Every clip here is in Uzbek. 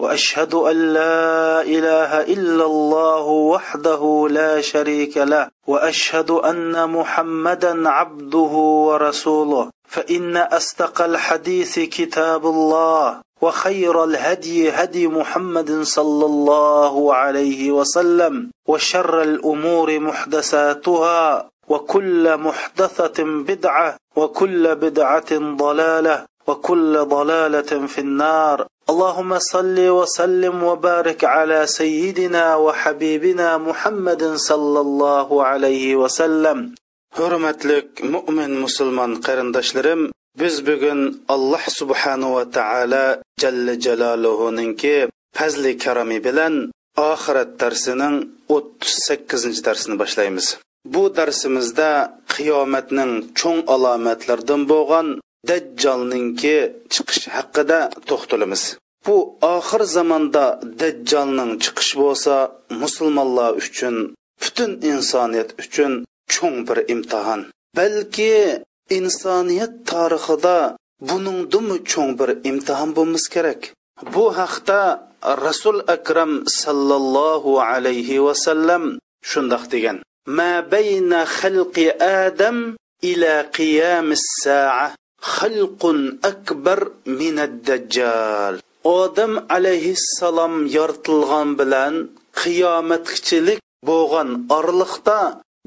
وأشهد أن لا إله إلا الله وحده لا شريك له وأشهد أن محمدا عبده ورسوله. فإن أصدق الحديث كتاب الله وخير الهدي هدي محمد صلى الله عليه وسلم وشر الأمور محدثاتها وكل محدثة بدعة وكل بدعة ضلالة. وكل ضلاله في النار اللهم صل وسلم وبارك على سيدنا وحبيبنا محمد صلى الله عليه وسلم hurmatlik mo'min musulmon qarindoshlarim biz bugun alloh subhanahu va taolo jalla jaloluhuninki fazli karomi bilan oxirat darsining o'ttiz sakkizinchi darsini boshlaymiz bu darsimizda qiyomatning cho'ng alomatlaridan bo'lgan dajjolninki chiqish haqida to'xtalamiz. Bu oxir zamonda dajjolning chiqishi bo'lsa musulmonlar uchun butun insoniyat uchun cho'ng bir imtihon. Balki insoniyat tarixida buningdimi cho'ng bir imtihon bo'lmas kerak? Bu haqda rasul akram sallallohu alayhi vasallam shundoq degan. Ma bayna xalqi adam ila qiyamis saa. Xalqun akbar minad dajjal. Odam alayhissalom yoritilgan bilan qiyomatchilik bo'lgan orliqda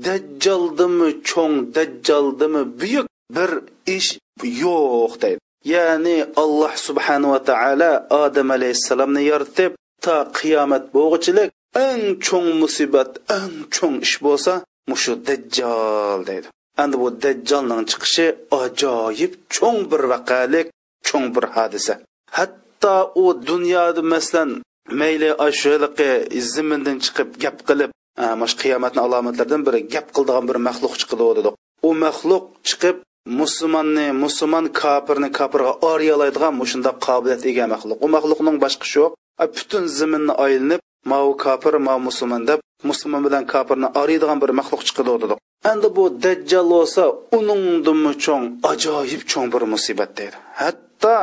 dajjoldimi cho'ng dajjoldimi buyuk bir ish yo'q deydi. Ya'ni alloh subhanava taolo odam alayhissalomni yoritib to qiyomat bo'g'ichilik eng cho'ng musibat eng cho'ng ish bo'lsa mushu dajjol deydi. Endi bu dajjolning chiqishi ajoyib cho'ng bir vaqalik cho'ng bir hodisa. Hatto u dunyoda masalan mayli shuliqi zimindan chiqib gap qilib mana shu qiyomatni alomatlaridan biri gap qildigan bir maxluq chiqdi dedik u maxluq chiqib musulmonni musulmon kofirni kofirga oriyalaydigan mushundoq qobiliyat ega maxluq. U maxluqning boshqasi yo'q. Butun ziminni aylanib mau kofir mau musulmon deb musulmon bilan kofirni oriydigan bir maxluq chiqdi dedik endi bu dajjal bo'lsa uningdimi cho'ng? Ajoyib cho'ng bir musibat deydi. Hatto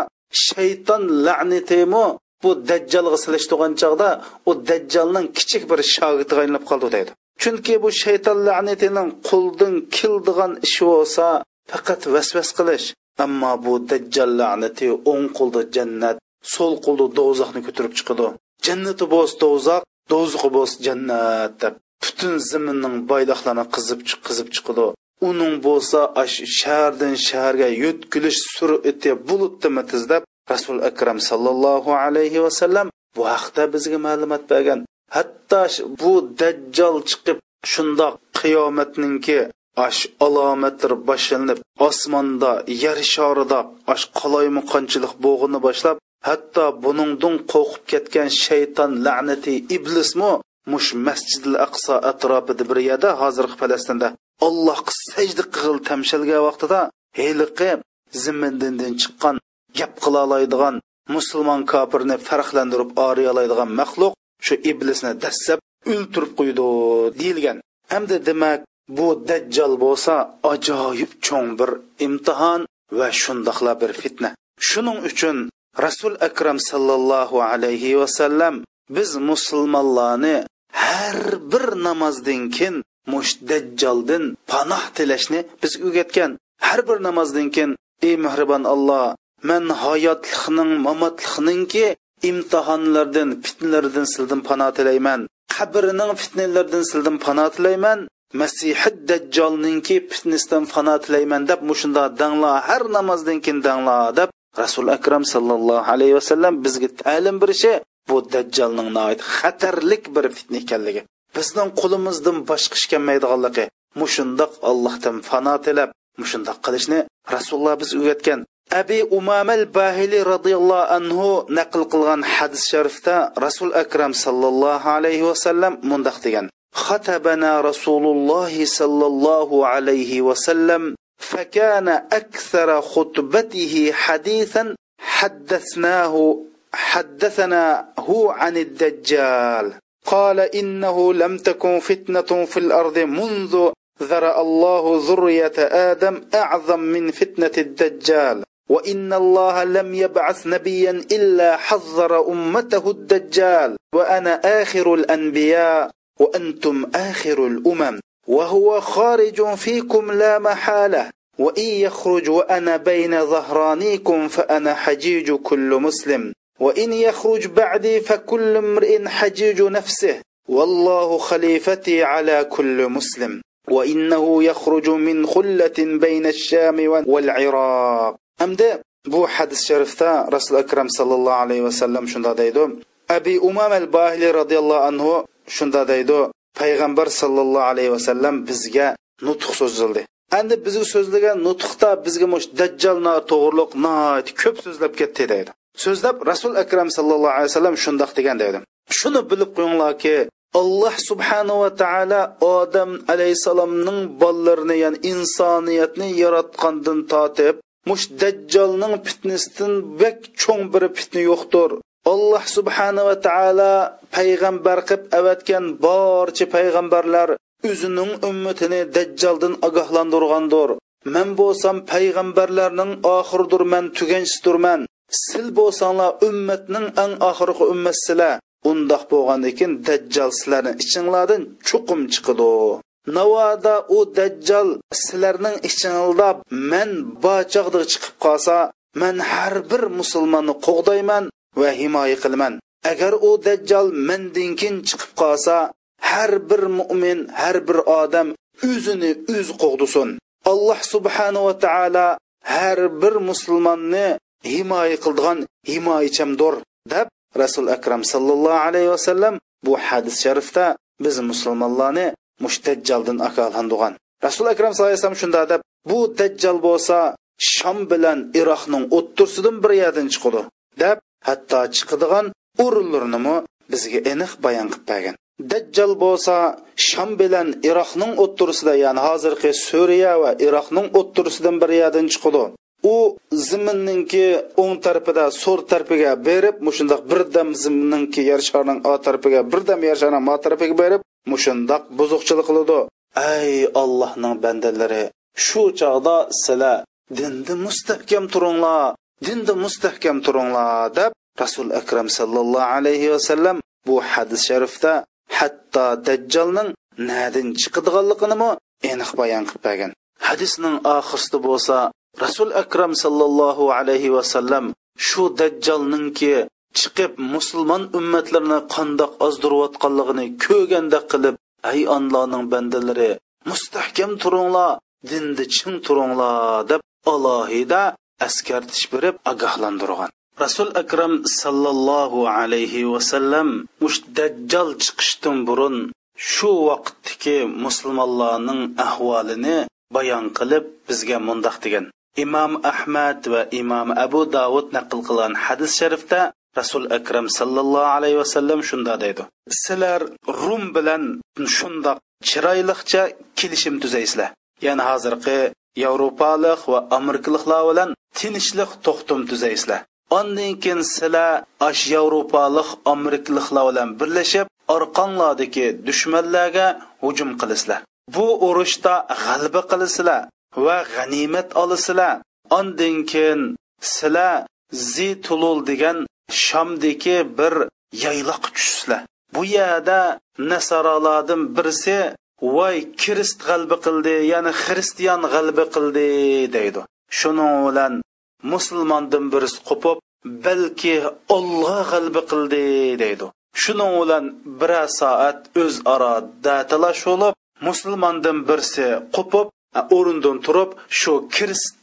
shayton la'natimi bu dajjalga silishtirgan chog'da u dajjalning kichik bir shogirdiga aylanib qoldi deydi. Chunki bu shayton la'natining quldin kildigan ishi bo'lsa faqat vasvas qilish. Ammo bu dajjal la'nati o'ng qo'lda jannat so'l qo'lda do'zaxni ko'tarib chiqadi jannati bo'lsa do'zax do'zaxi bo'lsa jannat deb butun ziminning boyliqlarini qizib qizib chiqadi uning bo'lsa shahardan shaharga yo'tkilish surati bulutdimi tizlab rasul akram sallallohu alayhi vasallam bu haqda bizga ma'lumot bergan. Hatto bu dajjal chiqib shundoq qiyomatninki ash alomatlar boshlanib osmonda yer shorida ash qaloymi qanchalik bo'g'ini boshlab hatto buningdan qo'rqib ketgan shayton la'nati iblismi mush masjidil aqso atrofida bir yerda hozirgi falastinda. Allohga sajda qilg'il tamshalgan vaqtida heliqi zimmindindan chiqqan gap qila oladigan musulmon kofirni farqlantirib oriyalaydigan maxluq shu iblisni dastlab o'ltirib qo'ydi deyilgan. Hamda demak bu dajjal bo'lsa ajoyib cho'ng bir imtihon va shundoqla bir fitna. Shuning uchun rasul akram sallallohu alayhi vasallam biz musulmonlarni har bir namozdan keyin mush dajjoldan panoh tilashni biz o'rgatgan har bir namozdan keyin ey mehribon alloh man hayotlikning mamotlikninki imtihonlardan fitnalardan sildim panoh tilayman. Qabrining fitnalardan sildim panoh tilayman. Masihid dajjolninki fitnasidan panoh tilayman deb mushunda dangla har namozdan keyin dangla deb rasul akram sallallohu alayhi vasallam bizga ta'lim berishi bu dajjalning noit xatarlik bir fitna ekanligi bizning qo'limizdan boshqa ish kelmaydiganligi mushundoq allohdan fano tilab mushundoq qilishni rasululloh biz o'rgatgan abi umamal bahili roziyallohu anhu naql qilgan hadis sharifda rasul akram sallallohu alayhi vasallam mundoq degan xatabana rasululloh sallallohu alayhi vasallam فكان أكثر خطبته حديثا حدثناه حدثنا هو عن الدجال. قال إنه لم تكن فتنة في الأرض منذ ذرأ الله ذرية آدم أعظم من فتنة الدجال. وإن الله لم يبعث نبيا إلا حذر أمته الدجال. وأنا آخر الأنبياء وأنتم آخر الأمم. وهو خارج فيكم لا محالة. وإن يخرج وأنا بين ظهرانيكم فأنا حجيج كل مسلم. وإن يخرج بعدي فكل امرئ حجيج نفسه. والله خليفتي على كل مسلم. وإنه يخرج من خلة بين الشام والعراق. أمد bu hadis sharifda rasul akram sallallohu alayhi vasallam shunda deydi abi umam al bahili roziyallohu anhu shunda deydi payg'ambar sallallohu alayhi vasallam bizga nutq so'zildi endi bizga so'zlagan nutqda bizga mush dajjolna to'g'riliq ko'p so'zlab ketdi deydi. So'zlab rasul akram sallallohu alayhi vasallam shundoq degan deydi. Shuni bilib qo'yinglarki alloh subhanava taolo odam alayhissalomning bolalarini ya'ni insoniyatni yaratgandan tortib mush dajjolning fitnasidan bak cho'ng bir fitna yo'qdir. Alloh subhanava taolo payg'ambar qilib avatgan barcha payg'ambarlar o'zining ummatini dajjoldan ogohlantirgandir. Man bo'lsam payg'ambarlarning oxiridir man sil bo'lsanglar ummatning eng oxirgi ummatsizlar undoq bo'lgandan keyin dajjal sizlarni ichinglardan chuqum chiqidi navoda u dajjal sizlarning ichinglarda man bochog'da chiqib qolsa man har bir musulmonni qo'g'dayman. Va himoya qilaman agar u dajjal mendan keyin chiqib qolsa har bir mo'min har bir odam o'zini o'z qo'g'disin. Alloh subhanava taolo har bir musulmonni himoya qildigan himoyachamdir deb rasul akram sallallohu alayhi vasallam bu hadis sharifda biz musulmonlarni mushtajjaldan ogohlantirgan rasul akram sallallohu alayhi vasallam shunda deb bu dajjal bo'lsa shom bilan iroqning o'ttursidan bir yerdan chiqadi deb hatto chiqadigan o'rinlarnimi bizga aniq bayon qilib bergan. Dajjal bo'lsa sham bilan iroqning o'ttirisida ya'ni hozirgi suriya va iroqning o'ttirisidan bir yerdan chiqadi u ziminninki o'ng tarafida so'r tarafiga berib mushundoq birdam ziminninki yer sharining o tarafiga birdam yer sharining ma tarafiga berib mushundoq buzuqchilik qiladi ey allohning bandalari shu chog'da sizlar dinda mustahkam turinglar. Dinda mustahkam turinglar deb rasul akram sallallohu alayhi vasallam bu hadis sharifda hatto dajjolning nadin chiqadiganligini aniq bayon qilib bergan. Hadisning oxirida bo'lsa rasul akram sallallohu alayhi vasallam shu dajjolningki chiqib musulmon ummatlarini qandoq ozdirayotganligini ko'rganda qilib ay onlarning bandalari mustahkam turinglar dinda chin turinglar deb alohida askartish berib ogohlantirgan. Rasul akram sallallohu alayhi vasallam mush dajjal chiqishdan burun shu vaqtdagi musulmonlarning ahvolini bayon qilib bizga mundoq degan. Imom ahmad va imom abu davud naql qilgan hadis sharifda rasul akram sallallohu alayhi vasallam shunda deydi. Sizlar rum bilan shundoq chiroyliqcha kelishim tuzaysizlar. Ya'ni hozirgi yevropalik va amerikaliklar bilan tinchlik to'xtum tuzaysizlar ondan keyin sizlar ash yevropalik amerikaliklar bilan birlashib orqanglardagi dushmanlarga hujum qilasizlar bu urushda g'alaba qilasizlar va g'animat olasizlar ondan keyin sizlar zitulul degan shomdagi bir yayloq tushsizlar. Bu yerda nasaralardan birisi voy kirist g'alba qildi ya'ni xristian g'alba qildi deydi. Shuning bilan musulmondan birisi qo'pib balki olloh g'alba qildi deydi. Shuning bilan bir soat o'zaro datalash bo'lib musulmondan birisi qo'pib o'rindan turib shu kirist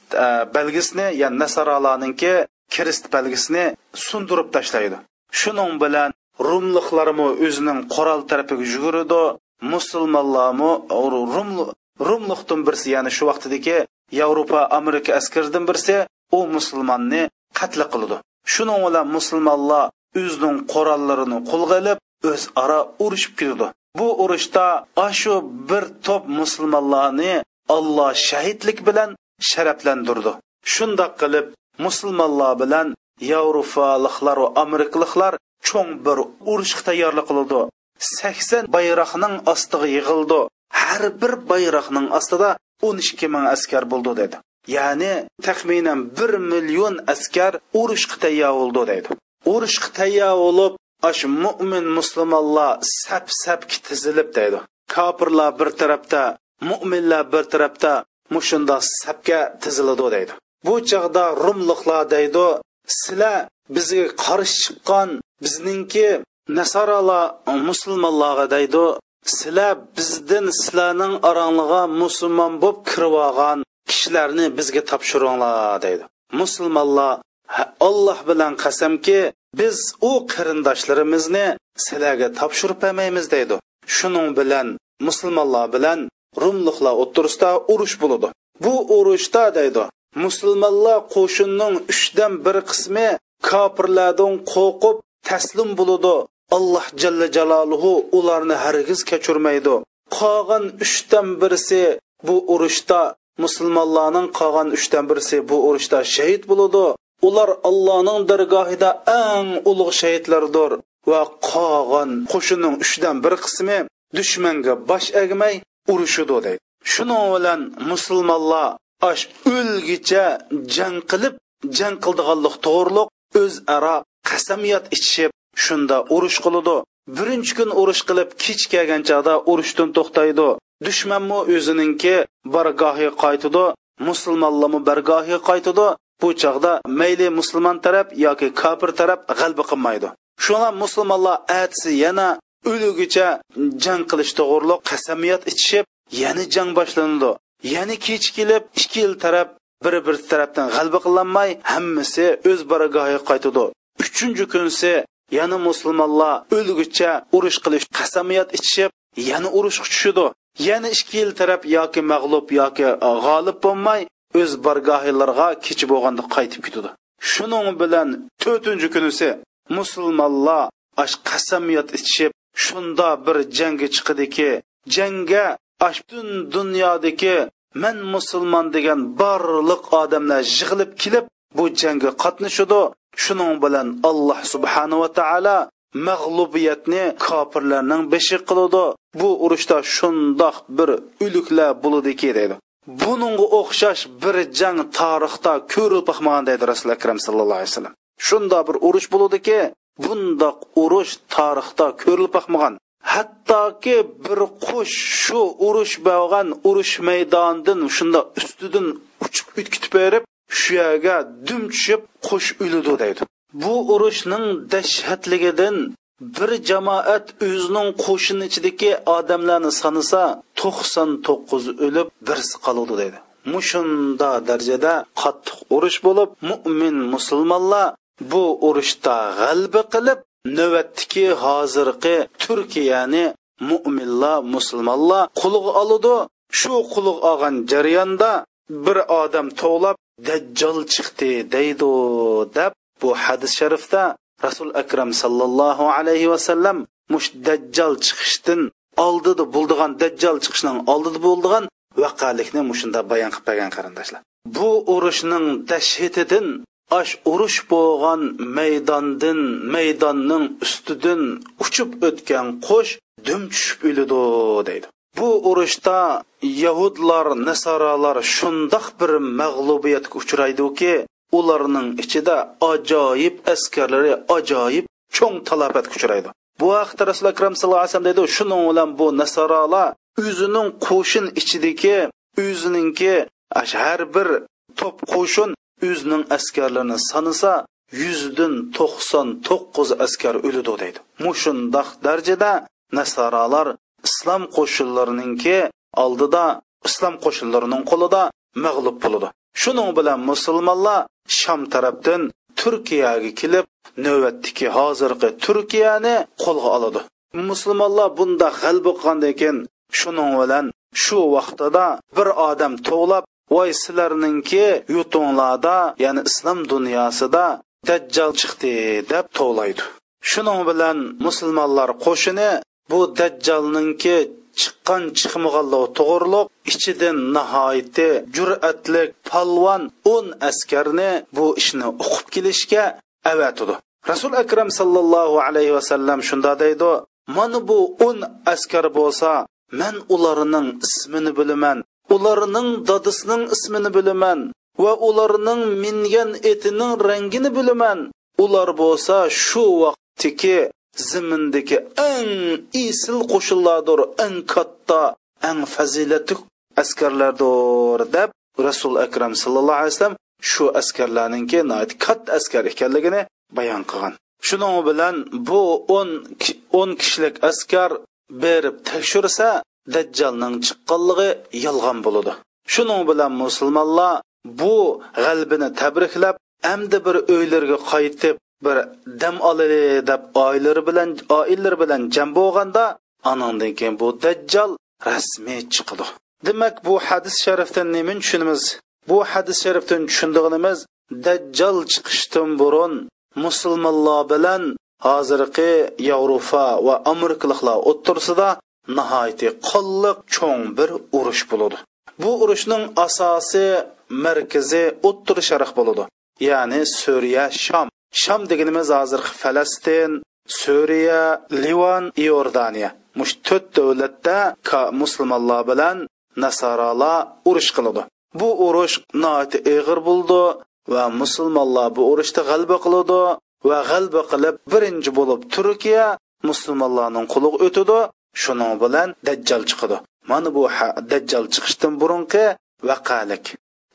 belgisini ya'ni nasoralarninki kirist belgisini sundirib tashlaydi shuning bilan rumliqlarmi o'zining qurol tarafiga yuguridi musulmonlarmi? Rum rumliqdan birsi ya'ni shu vaqtdagi yevropa amerika askaridan birsi u musulmonni qatl qiladi shuning bilan musulmonlar o'zining qurollarini qo'lga ilib o'zaro urushib kirdi. Bu urushda ashu bir to'p musulmonlarni olloh shahidlik bilan sharaflantirdi. Shundoq qilib musulmonlar bilan yevropaliklar va amerikaliklar cho'ng bir urushga tayyorlik qildi. Sakson bayroqning ostiga yig'ildi. Har bir bayroqning ostida o'n ikki ming askar bo'ldi dedi. Ya'ni taxminan bir million askar urushga tayyor bo'ldi deydi urushga tayyor bo'lib ash mo'min musulmonlar sap sapga tizilib deydi kofirlar bir tarafda mo'minlar bir tarafda mushunda sapga tiziladi deydi bu chog'da rumliqlar deydi sizlar bizga qarshi chiqqan bizningki nasoralar musulmonlarga deydi sizlar bizdan sizlarning oranglarga musulmon bo'lib kirib olgan kishilarni bizga topshiringlar deydi. Musulmonlar alloh bilan qasamki biz u qarindoshlarimizni sizlarga topshirib bermaymiz deydi. Shuning bilan musulmonlar bilan rumliqlar o'ttirisida urush bo'ladi. Bu urushda deydi musulmonlar qo'shinning uchdan bir qismi kofirlardan qo'rqib taslim bo'ladi alloh jalla jaloluhu ularni hargiz kechirmaydi. Qolgan uchdan birisi bu urushda musulmonlarning qolgan uchdan birisi bu urushda shahid bo'ladi. Ular allohning dargohida eng ulug' shahidlardir va qolgan qo'shinning uchdan bir qismi dushmanga bosh egmay urushidi deydi. Shuning bilan musulmonlar ash o'lgicha jang qilib jang qildiganlik to'g'riliq o'zaro qasamyat ichishib shunda urush qiladi birinchi kun urush qilib kech kelgan chog'da urushdan to'xtaydi. Dushmanmi o'zininki bargohiga qaytidi musulmonlarmi bargohiga qaytidi bu chog'da mayli musulmon taraf yoki kofir taraf g'alba qilmaydi. Shunga musulmonlar atsi yana o'ligicha jang qilish to'g'riliq qasamiyat ichishib yana jang boshlanadi. Yana kech kelib ikki yil taraf bir bir tarafdan g'alba qilinmay hammasi o'z bargohiga qaytadi uchinchi kunsi yana musulmonlar o'lgucha urush qilish qasamiyat ichishib yana urushga tushidi yana ikki yil taraf yoki mag'lub yoki g'olib bo'lmay o'z bargohilariga kech bo'lganda qaytib ketadi shuning bilan to'rtinchi kunisi musulmonlar ash qasamiyat ichishib shunda bir jangga chiqidiki jangga ash butun dunyodagi men musulmon degan barliq odamlar yig'ilib kelib bu jangga qatnashadi shuning bilan alloh subhanava taolo mag'lubiyatni kofirlarning beshi qiladi. Bu urushda shundoq bir o'liklar bo'ludiki deydi. Buningga o'xshash bir jang tarixda ko'rilib boqmagan deydi rasuli akram sallallohu alayhi vasallam. Shunda bir urush bo'ludiki bundoq urush tarixda ko'rilib boqmagan hattoki bir qush shu urush bo'lgan urush maydonidan shunda ustidan uchib o'tkitib berib shu yerga dum tushib qush o'lidi deydi. Bu urushning dahshatligidan bir jamoat o'zining qo'shini ichidagi odamlarni sanasa to'qson to'qqiz o'lib birsi qoladi deydi. Mushunda darajada qattiq urush bo'lib mo'min musulmonlar bu urushda g'alba qilib navbatdagi hozirgi turkiyani mo'minlar musulmonlar qulug' oladi shu qulug' olgan jarayonda bir odam tovlab dajjol chiqdi deydi deb bu hadis sharifda rasul akram sallallohu alayhi vasallam mush dajjal chiqishdan oldida bo'ldigan dajjal chiqishning oldida bo'ldigan vaqalikni mushunda bayon qilib bergan qarindoshlar. Bu urushning dashhatidan ash urush bo'lgan maydondan maydonning ustidan uchib o'tgan qush dum tushib o'lidi deydi. Bu urushda yahudlar nasoralar shundoq bir mag'lubiyatga uchraydiki ularning ichida ajoyib askarlari ajoyib cho'ng talofatga uchraydi. Bu haqda rasuli akram sallallohu alayhi vasallam deydi shuning bilan bu nasoralar o'zining qo'shin ichidagi o'zininki har bir to'p qo'shin o'zining askarlarini sanasa yuzdan to'qson to'qqiz askar o'lidi deydi. Mushundoq darajada nasoralar islom qo'shinlarininki oldida islom qo'shinlarining qo'lida mag'lub bo'ladi. Shuning bilan musulmonlar sham tarafdan turkiyaga kelib navbatdagi hozirgi turkiyani qo'lga oladi. Musulmonlar bunda g'alba qilgandan keyin shuning bilan shu vaqtida bir odam to'g'lab voy sizlarninki yutinglarda ya'ni islom dunyosida dajjal chiqdi deb to'g'laydi shuning bilan musulmonlar qo'shini bu dajjalninki chiqqan chiqmaganligi to'g'riliq ichidan nihoyatda jur'atlik palvon o'n askarni bu ishni o'qib kelishga avatidi. Rasul akram sallallohu alayhi vasallam shunda deydi mana bu o'n askar bo'lsa man ularning ismini bilaman ularning dadisining ismini bilaman va ularning mingan etining rangini bilaman. Ular bo'lsa shu vaqtdagi zimindagi eng isil qo'shinlardir eng katta eng fazilatli askarlardir deb rasul akram sallallohu alayhi vasallam shu askarlarninki katta askar ekanligini bayon qilgan. Shuning bilan bu o'n o'n kishilik askar berib tekshirsa dajjalning chiqqanligi yolg'on bo'ladi. Shuning bilan musulmonlar bu g'albini tabriklab amdi bir uylarga qaytib bir dam olili deb oilalari bilan oilalari bilan jam bo'lganda anandan keyin bu dajjal rasmiy chiqadi demak bu hadis sharifdan nima tushunamiz? Bu hadis sharifdan tushundig'imiz dajjal chiqishdan burun musulmonlar bilan hozirgi yevropa va amerikaliklar o'ttirsida nihoyatda qolliq cho'ng bir urush bo'ladi. Bu urushning asosi markazi o'ttir sharq bo'ladi ya'ni suriya shom sham deganimiz hozir falastin suriya livan iordaniya. Mush to'rt davlatda musulmonlar bilan nasoralar urush qiladi. Bu urush noiti ig'ir bo'ldi va musulmonlar bu urushda g'alaba qiladi va g'alaba qilib birinchi bo'lib turkiya musulmonlarning quliga o'tadi. Shuning bilan dajjal chiqadi. Mana bu dajjal chiqishdan burungi vaqalik.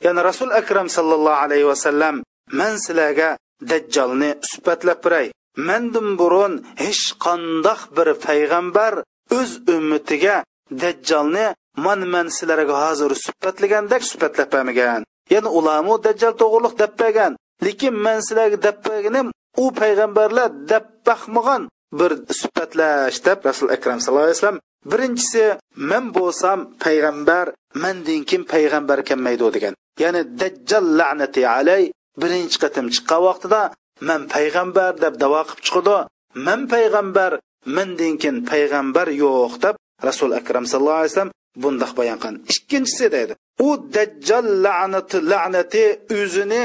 Ya'ni rasul akram sallallohu alayhi vasallam man sizlarga dajjolni sifatlab biray. Mandan burun hech qandoq bir payg'ambar o'z ummatiga dajjolni man man sizlarga hozir sifatlagandek sifatlab bermagan. Ya'ni ularmu dajjal to'g'riliq deb bergan lekin man sizlarga deb berganim u payg'ambarlar deb baqmagan bir sifatlash deb rasul akram sallallohu alayhi vasallam. Birinchisi men bo'lsam payg'ambar mandan kim payg'ambar kelmaydi degan. Ya'ni dajjal la'nati alay birinchi qatim chiqqan vaqtida man payg'ambar deb davo qilib chiqdi. Man payg'ambar mendan keyin payg'ambar yo'q deb rasul akram sallallohu alayhi vasallam bundoq bayon qilgan ikkinchisi deydi u dajjal la'nati la'nati o'zini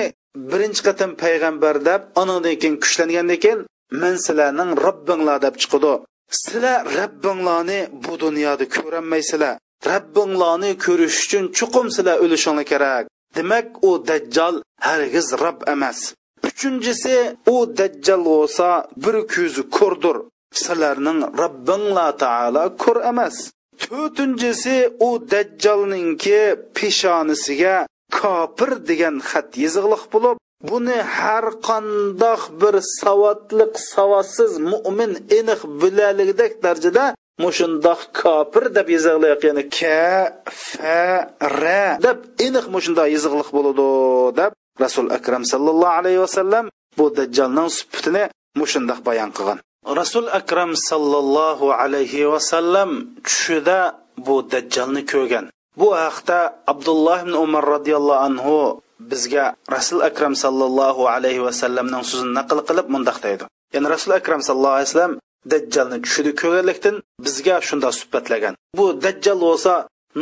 birinchi qatim payg'ambar deb anadan keyin kuchlangandan keyin men sizlarning robbinglar deb chiqdi. Sizlar robbinglarni bu dunyoda ko'rolmaysizlar. Robbinglarni ko'rish uchun chuqum sizlar o'lishinglar kerak. Demak u dajjal hargiz rob emas. Uchinchisi u dajjal bo'lsa bir ko'zi ko'rdir sizlarning robbinglar taolo ko'r emas. To'rtinchisi u dajjalninki peshonasiga kofir degan xat yezig'liq bo'lib buni har qandoq bir savodliq savodsiz mo'min aniq bilaligidek darajada mushundoq kofir deb yezig'liq ya'ni ka fa ra deb aniq mushundoq yezig'liq bo'ladi deb rasul akram sallallohu alayhi vasallam bu dajjalning sifatini mushundoq bayon qilgan. Rasul akram sallallohu alayhi vasallam tushida bu dajjalni ko'rgan. Bu haqda abdulloh ibn umar roziyallohu anhu bizga rasul akram sallallohu alayhi vasallamning so'zini naql qilib mundoq deydi. Ya'ni rasul akram sallallohu alayhi vasallam dajjalni tushida ko'rganlikdan bizga shunda suhbatlagan. Bu dajjal bo'lsa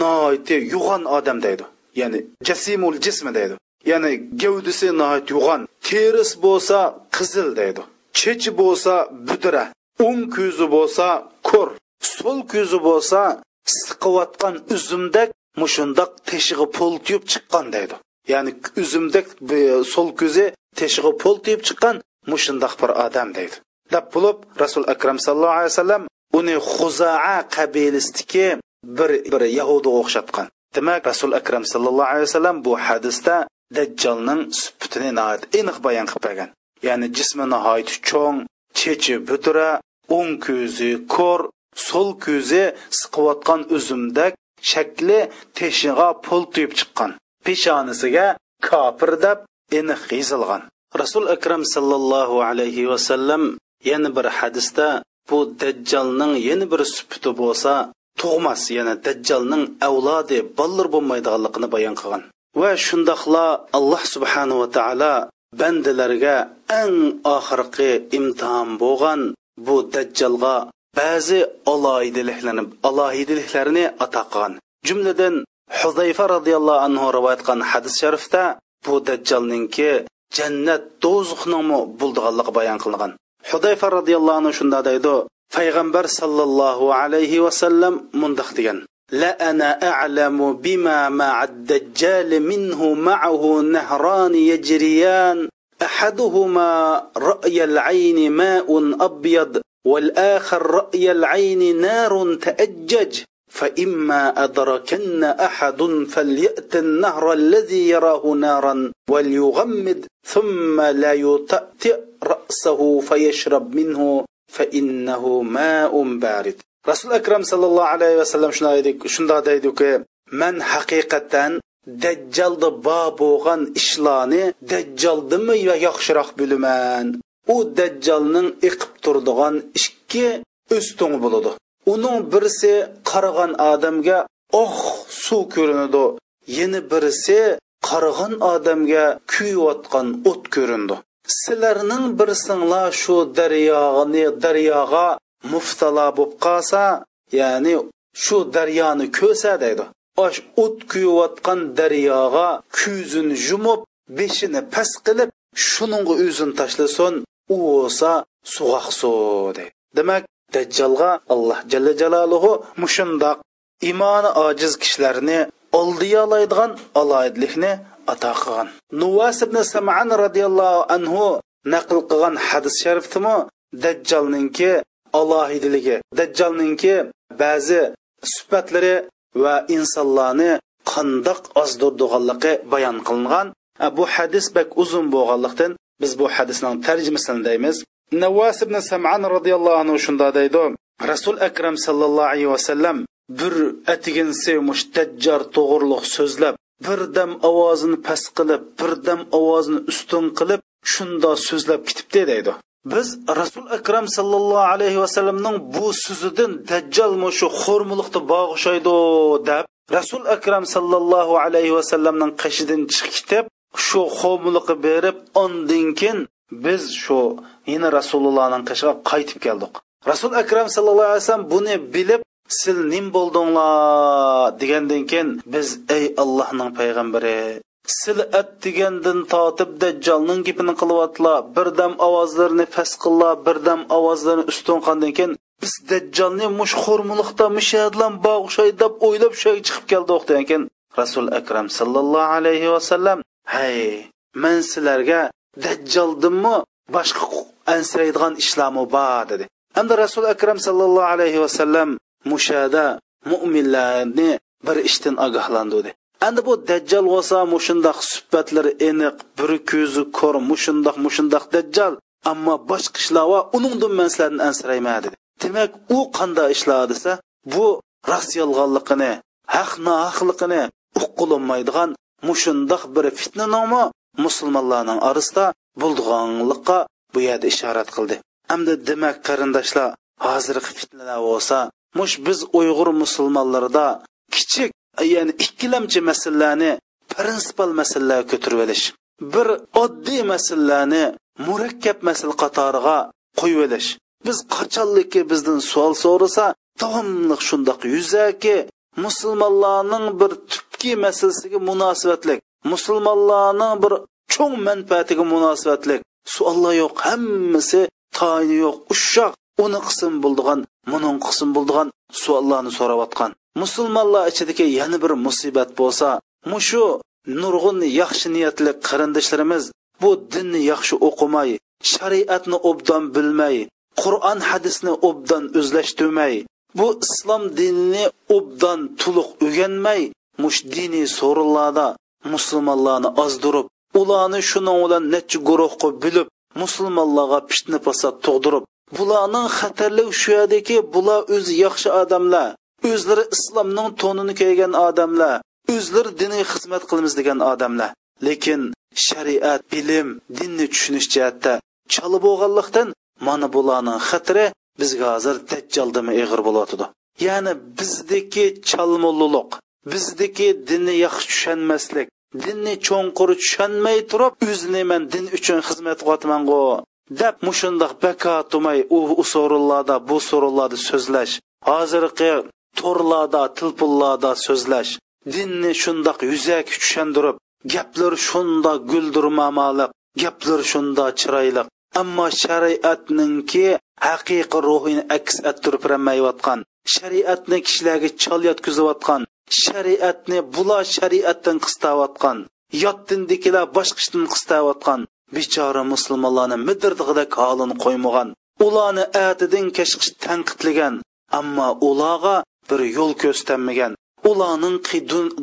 noiti yo'g'on odam deydi. Ya'ni jasimul jismi deydi. Ya'ni gavdisi noit yo'g'on terisi bo'lsa qizil deydi. Chechi bo'lsa budra. O'ng ko'zi bo'lsa ko'r. So'l ko'zi bo'lsa siqiyotgan uzumdek mushundoq teshig'i po'ltiyib chiqqan deydi. Ya'ni uzumdek e, so'l ko'zi teshig'i po'ltiyib chiqqan mushundoq bir odam deydi. Deb bo'lib rasul akram sallallohu alayhi vasallam uni xuzaa qabilasidagi bir bir yahudiga o'xshatgan. Demak rasul akram sallallohu alayhi vasallam bu hadisda dajjalning sifatini aniq bayon qilib bergan. Ya'ni jismi nihoyat cho'ng chechi butura o'ng ko'zi ko'r so'l ko'zi siqiyotgan uzumdak shakli teshig'a pul tuyib chiqqan. Peshonasiga kofir deb aniq yozilgan. Rasul akram sallallohu alayhi vasallam yana bir hadisda bu dajjalning yana bir sufati bo'lsa tug'mas yana dajjalning avlodi bollar bo'lmaydiganligini bayon qilgan. Va shundoqla alloh subhanava taolo bandalarga eng oxirgi imtihon bo'lgan bu dajjalga ba'zi aloyidiliklarni alohidiliklarni ato qilgan. Jumladan huzayfa roziyallohu anhu rivoyat qilgan hadis sharifda bu dajjalninki jannat do'zaxningmi bo'ldiganligi bayon qilingan. hudayfa roziyallohu anhu shunda deydi payg'ambar sollallohu alayhi vasallam mundoq degan la ana a'lamu bima ma'ad dajjal minhu ma'ahu nahran yajriyan ahaduhuma ra'yal ayni ma'un abyad والآخر رأي العين نار تأجج فإما أدركن أحد فليأت النهر الذي يراه نارا وليغمد ثم لا يطأطئ رأسه فيشرب منه فإنه ماء بارد رسول أكرم صلى الله عليه وسلم شندا ديدك من حقيقة dajjalda bor bo'lgan ishlarni dajjaldimi yo yaxshiroq bilaman u dajjalning iqib turadigan ikki o'stung bo'ladi Uning birisi qaragan odamga oq suv ko'rinadi. Yana birisi qaragan odamga kuyayotgan o't ko'rindi sizlarning birsinglar shu daryoni daryoga muftalo bo'lib qolsa ya'ni shu daryoni ko'sa deydi. Osh o't kuyayotgan daryoga ko'zini yumib beshini past qilib shuningga o'zini tashlasin u bo'lsa suvaqsu deydi. Demak dajjolga alloh jalla jaloluhu mushundoq imoni ojiz kishilarni oldiyolaydigan aloyidlikni ato qilgan. Nuvas ibn saman roziyallohu anhu naql qilgan hadis sharifdimi? Dajjolninki alohidligi dajjolninki ba'zi sifatlari va insonlarni qandoq ozdirdiganligi bayon qilingan. Bu hadis bak uzun bo'lganlikdan biz bu hadisning tarjimasini deymiz. Navvas ibn saman roziyallohu anhu shunda deydi. Rasul akram sallallohu alayhi vasallam bir atigin sevmush to'g'riliq so'zlab birdam ovozini past qilib birdam ovozini ustun qilib shunda so'zlab ketibdi deydi. Biz rasul akram sallallohu alayhi vasallamning bu so'zidan dajjal shu xo'rmuliqni bog'ishaydi deb rasul akram sallallohu alayhi vasallamning qashidan chiqib ketib shu xo'rmuliqni berib ondan keyin biz shu yana rasulullohning qishiga qaytib keldik. Rasul akram sallallohu alayhi vasallam buni bilib sil nim bo'ldinglar? degandan keyin biz ey allohning payg'ambari sil at degandan totib dajjolning gapini qilyaptilar. Birdam ovozlarini past qillar birdam ovozlarini ustun qilgandan keyin biz dajjolni mush xo'rmuliqda mushadlan bog'shay deb o'ylab shu chiqib keldik. degan keyin rasul akram sallallohu alayhi vasallam hay men sizlarga dajjoldimmi boshqa ansiraydigan ishlarmi bor dedi. Hamda rasul akram sallallohu alayhi vasallam mushada mo'minlarni bir ishdan ogohlantirdi endi bu dajjal bo'lsa mushundoq suhbatlari aniq bir ko'zi ko'r mushundoq mushundoq dajjal. Ammo boshqa ishlar va uningdan man sizlarni ansirayman dedi. Demak u qanday ishlar desa bu rost yolg'onligini haq nohaqligini uqqilinmaydigan mushundoq bir fitna nomi musulmonlarning orasida bo'ldiganlikqa bu yerda ishorat qildi. Hamda demak qarindoshlar hozirgi fitnalar bo'lsa mush biz uyg'ur musulmonlarida kichik ya'ni ikkilamchi masalalarni prinsipal masalalarga ko'tarib olish bir oddiy masalalarni murakkab masala qatoriga qo'yib olish. Biz qachonlikki bizdan savol so'rasa davomli shundoq yuzaki musulmonlarning bir tubki masalasiga munosabatlik musulmonlarning bir cho'ng manfaatiga munosabatli suollar yo'q hammasi tayini yo'q. Ushoq uni qism bo'ldigan muning qism bo'ldigan suollarni so'rayotgan. Musulmonlar ichidagi yana bir musibat bo'lsa mushu nurg'un yaxshi niyatli qarindoshlarimiz bu dinni yaxshi o'qimay shariatni obdan bilmay qur'on hadisni obdan o'zlashtirmay bu islom dinini obdan to'liq o'rganmay mush diniy so'rinlarda musulmonlarni ozdirib ularni shuning bilan necha guruhga bilib musulmonlarga fitna fasod tug'dirib. Bularning xatarli shu yerdaki bular o'zi yaxshi odamlar. O'zlari islomning to'nini kiygan odamlar. O'zlari diniy xizmat qilamiz degan odamlar. Lekin shariat bilim dinni tushunish jihatda chala bo'lganlikdan mana bularning xatiri bizga hozir dajjaldimi ig'ir bo'layotidi ya'ni bizdagi chalmulluluq bizniki dinni yaxshi tushunmaslik dinni cho'nqur tushunmay turib o'zini man din uchun xizmat qilyapmangu deb mushundoq bakatumay u usorullarda bu so'rovlarda so'zlash. Hozirgi to'rlarda tilpullarda so'zlash. Dinni shundoq yuzak tushundirib gaplar shunda guldirmamaliq gaplar shunda chiroyliq ammo shariatninki haqiqiy ruhini aks ettirib ramayotgan shariatni kishilarga chol yotkizayotgan shariatni bular shariatdan qistayotgan yotdindikilar boshqishdan qistayotgan bechora musulmonlarni midirdig'idek holini qo'ymagan ularni atidin kashqish tanqidlagan ammo ularga bir yo'l ko'rsatmagan ularning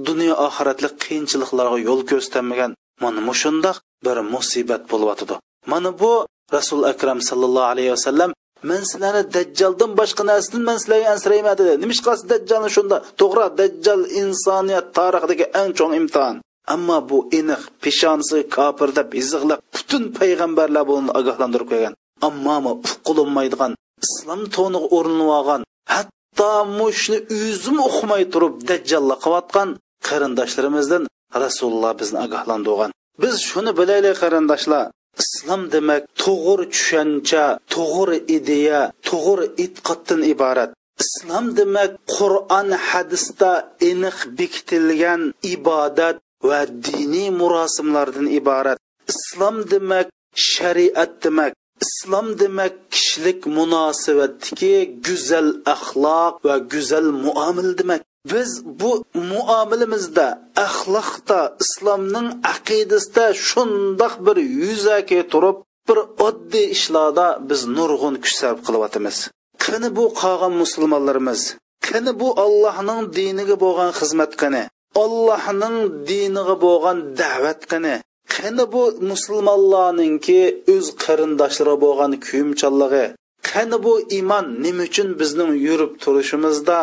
dunyo oxiratlik qiyinchiliklarga yo'l ko'rsatmagan mana mushundoq bir musibat bo'lyotidi mana bu rasul akram sallallohu alayhi vasallam man sizlarni dajjoldan boshqa narsadan man sizlarga ansirayman dedi. Nima qilasiz dajjolni shunda? To'g'ri dajjal insoniyat tarixidagi eng chong imtihon. Ammo bu aniq peshonasi kofir deb iziqlab butun payg'ambarlar buni ogohlantirib qo'ygan. Ammo uqqilinmaydigan islom to'niga o'rinib olgan hatto mushni o'zim o'qimay turib dajjalli qilayotgan qarindoshlarimizdan rasululloh bizni ogohlantirgan. Biz shuni bilaylik qarindoshlar. Islom demak to'g'ri tushuncha to'g'ri ideya to'g'ri e'tiqoddan iborat. Islom demak qur'on hadisda aniq bekitilgan ibodat va diniy murosimlardan iborat. Islom demak shariat demak. Islom demak kishilik munosabatdagi go'zal axloq va go'zal muomil demak. Biz bu muomilimizda axloqda islomning aqidasida shundoq bir yuzaki turib bir oddiy ishlarda biz nurg'un kuch sarf qilyapmiz. Qani bu qolgan musulmonlarimiz qani bu allohning diniga bo'lgan xizmat qani allohning diniga bo'lgan da'vat qani qani bu musulmonlarninki o'z qarindoshlari bo'lgan kuyimchanligi qani bu iymon nima uchun bizning yurib turishimizda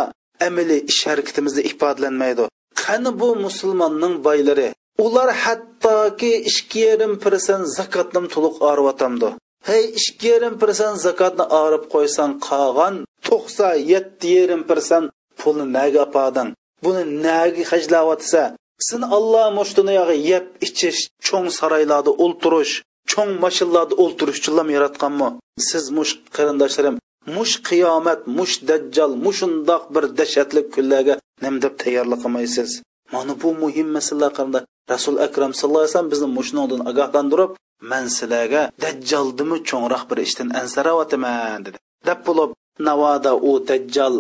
amili ish harakatimizda ifodalanmaydi. Qani bu musulmonning boylari? Ular hattoki ikki yarim prosent zakotni to'liq oriyotamdi hey ikki yarim persent zakotni orib qo'ysang qolgan to'qson yetti yarim persent pulni naga opading buni naga hajlayotsa sen alloh mushtuniyog'i yeb ichish cho'ng saroylarda o'ltirish cho'ng mashinlarda o'ltirish uchun yaratganmi? Siz mush qarindoshlarim mush qiyomat mush dajjal mushundoq bir dahshatli kunlarga nim deb tayyorlik qilmaysiz. Mana bu muhim masalalar qanda rasul akram sallallohu alayhi vasallam bizni mushundan ogohlantirib man sizlarga dajjaldimi cho'ngroq bir ishdan ansaravotaman dedi. Deb bo'lib navoda u dajjal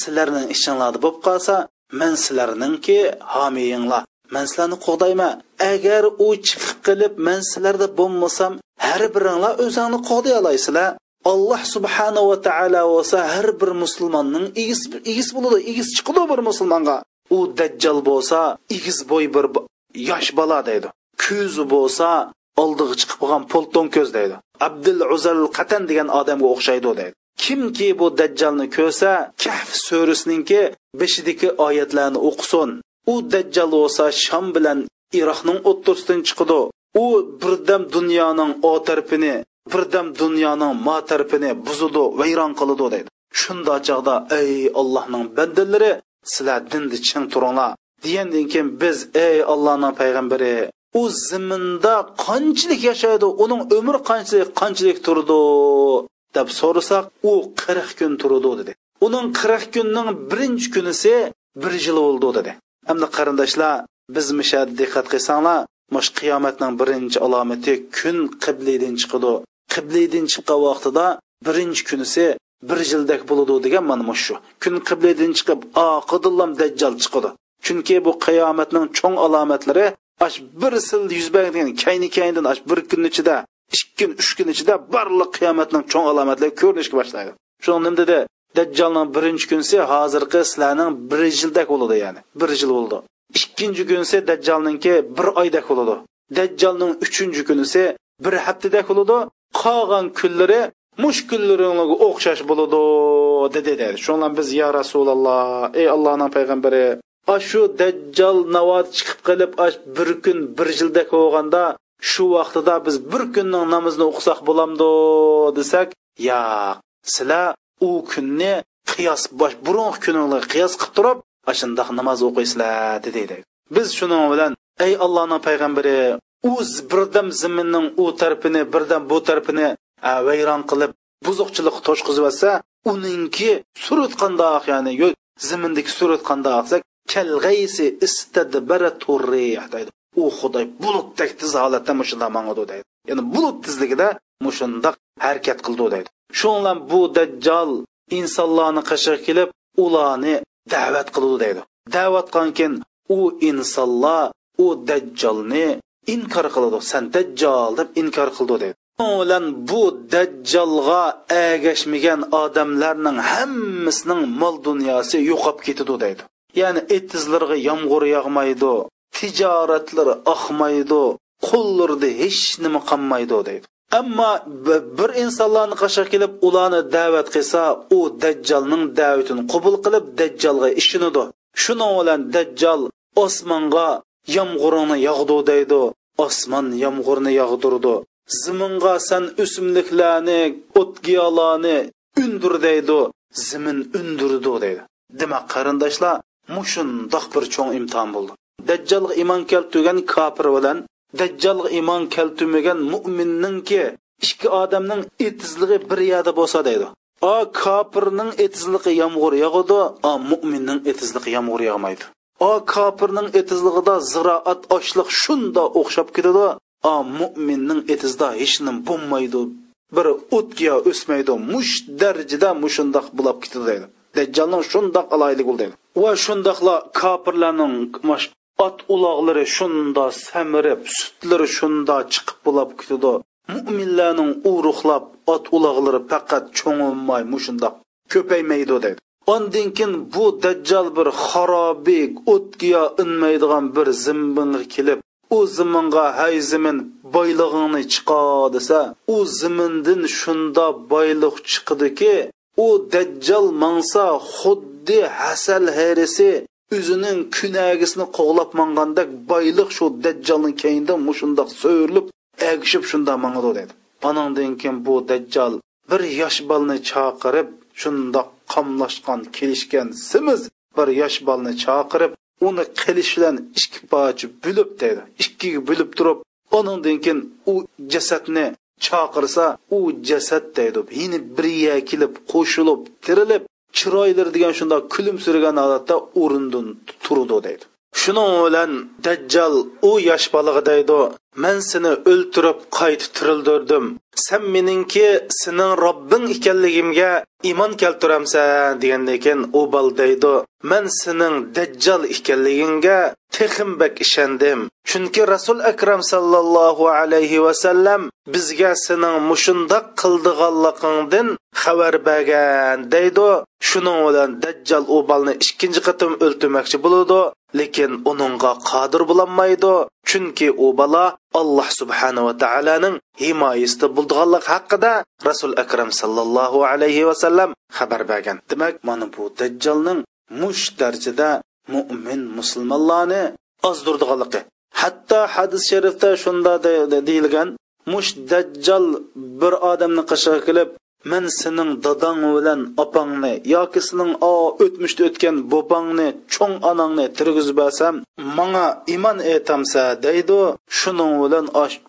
sizlarning ishinglarda bo'lib qolsa man sizlarningki homiyinglar man sizlarni qo'g'dayman agar u chiqib qilib man sizlarda bo'lmasam har biringlar o'zingni qo'g'day olaysizlar. Alloh subhanava taolo bo'lsa har bir musulmonning egiz egiz bo'ladi egiz chiqadi bir musulmonga. U dajjal bo'lsa egiz bo'y bir yosh bola deydi. Ko'zi bo'lsa oldiga chiqib qolgan polton ko'z deydi. Abdul uzal qatan degan odamga o'xshaydi deydi. Kimki bu dajjalni ko'rsa kahf surasininki beshidiki oyatlarni o'qisin. U dajjal bo'lsa sham bilan iroqning o'ttirsidan chiqadi. U birdam dunyoning o tarafini birdam dunyoning ma tarafini buzudi vayron qiladi deydi. Shunda chog'da ey allohning bandalari sizlar dinni ching turinglar. Degandan keyin biz ey allohning payg'ambari u ziminda qanchalik yashaydi uning umri qanchalik qanchalik turdi? deb so'rasak u qirq kun turdi dedi. Uning qirq kunning birinchi kunisi bir yil bo'ldi dedi. Hamda qarindoshlar biz misha diqqat qilsanglar mush qiyomatning birinchi alomati kun qiblidan chiqadi qiblidan chiqqan vaqtida birinchi kunisi bir yildak bo'ladi degan mana shu. Kun qiblidan chiqib oqidillam dajjal chiqadi chunki bu qiyomatning cho'ng alomatlari ash bir sil yuz bergan kayni kaynidan ash bir kun ichida ikki kun uch kun ichida barliq qiyomatning cho'ng alomatlari ko'rinishga boshlaydi shu nima dedi? Dajjalning birinchi kunisi hozirgi sizlarning bir yildak bo'ladi ya'ni bir yil bo'ldi. Ikkinchi kunisi dajjolninki bir oydak bo'ladi dajjolning uchinchi kunisi bir haftadak bo'ladi qolgan kunlari mushkullarga o'xshash bo'ladi dedi dedi. Shundan biz ya rasululloh ey allohning payg'ambari shu dajjol navot chiqib qilib bir kun bir yilda bo'lganda shu vaqtida biz bir kunning namozini o'qisak bo'lamdi desak yo'q sizlar u kunni qiyos bosh burungi kuninglar qiyos qilib turib shundoq namoz o'qiysizlar dedi. Biz shuning bilan ey allohning payg'ambari u birdam ziminning u tarafini birdam bu tarafini vayron qilib buzuqchilik to'shqizib olsa uninki surat qandoq ya'ni zimindagi surat qandoq desak kalg'aysi istadbara turri deydi. U xudoy bulutdek tiz holatda mushundoq mangadi deydi. Ya'ni bulut tizligida mushundoq harakat qildi deydi. Shu bilan bu dajjal insonlarni qashiq kelib ularni da'vat qildi deydi. Da'vat qilgan u insonlar u dajjolni inkor qiladi san dajjol deb inkor qildi deydi. Bilan bu dajjolga agashmagan odamlarning hammasining mol dunyosi yo'qolib ketadi deydi. Ya'ni etizlarga yomg'ir yog'maydi tijoratlari oqmaydi qo'llarida hech nima qolmaydi deydi. Ammo bir insonlarni qashiq kelib ularni da'vat qilsa u dajjalning da'vatini qabul qilib dajjalga ishinadi shuning bilan dajjal osmonga yomg'irini yog'du deydi. Osmon yomg'irni yog'dirdi. Ziminga san o'simliklarni o'tgiyolarni undir deydi. Zimin undirdi deydi. Demak qarindoshlar mushundoq bir cho'ng imtihon bo'ldi. Dajjalga iymon keltirgan kofir bilan dajjolga iymon keltirmagan mo'minningki ikki odamning etizligi bir yerda bo'lsa deydi. O kofirning etizligi yomg'ir yog'adi o mo'minning etizligi yomg'ir yog'maydi. O kofirning etizligida ziroat ochliq shunda o'xshab ketadi o mo'minning etizida hech nima bo'lmaydi bir o'tga o'smaydi mush darajada mushundoq bo'lib ketadi deydi. Dajjolning shundoq aloyili bo'ldi va shundoqla kofirlarning ot uloqlari shunda samirib sutlari shunda chiqib bo'lib ketadi. Mo'minlarning urug'lab ot uloqlari faqat cho'ngilmay mushundoq ko'paymaydi dedi ondan keyin bu dajjal bir xarobi o'tgiya inmaydigan bir zimbinga kelib u ziminga hay zimin boylig'ingni chiqa desa u zimindan shunda boyliq chiqdiki u dajjal mangsa xuddi hasal harisi o'zining kunagisini qo'g'lab mangandek boyliq shu dajjolning keyinda mushundoq so'rilib agishib shunda mangadi dedi. Anandan keyin bu dajjal bir yosh bolni chaqirib shundoq qomlashgan kelishgan simiz bir yosh bolni chaqirib uni qilish bilan ikki pochi bo'lib dedi. Ikkiga bo'lib turib undan keyin u jasadni chaqirsa u jasad deydi yine birga kelib qo'shilib tirilib chiroylari degan shundoq kulimsiragan holatda o'rindan turdi deydi. Shuning bilan dajjal u yosh bolaga deydi man seni o'ltirib qaytib tirildirdim san meningki sening robbing ekanligimga iymon keltiramsan degandan keyin u bol deydi man sening dajjal ekanligingga texim bak ishondim chunki rasul akram sallallohu alayhi vasallam bizga sening mushundoq qildiganligingdan xabar bergan deydi. Shuning bilan dajjal u bolni ikkinchi qatim o'ltirmoqchi bo'ladi lekin uningga qodir bo'lolmaydi chunki u bola alloh subhanava taoloning himoyasida bo'lganlik haqida rasul akram sallallohu alayhi vasallam xabar bergan. Demak mana bu dajjalning mush darajada mo'min musulmonlarni ozdirdiganligi hatto hadis sharifda shunda deyilgan mush dajjal bir odamni qishig'i qilib men sening dadang bilan opangni yoki sening o o'tmishda o'tgan bobongni cho'ng onangni tirgizib bersam manga iymon etamsa? deydi shuning bilan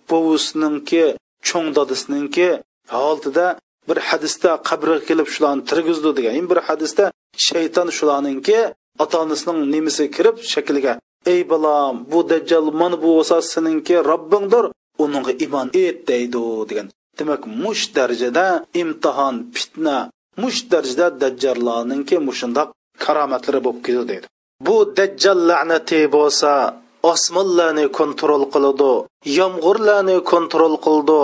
bovusininki cho'ng dadasiningki holatida bir hadisda qabrga kelib shularni tirgizdi degan. Bir hadisda shayton shularninki ota onasining nimisi kirib shakliga ey balam bu dajjal mana bu bo'lsa seninki robbingdir uningga iymon et deydi degan. Demak mush darajada imtihon fitna mush darajada dajjallarninki mushundoq karomatlari bo'lib keldi deydi. Bu dajjal la'nati bo'lsa osmonlarni kontrol qiladi yomg'irlarni kontrol qildi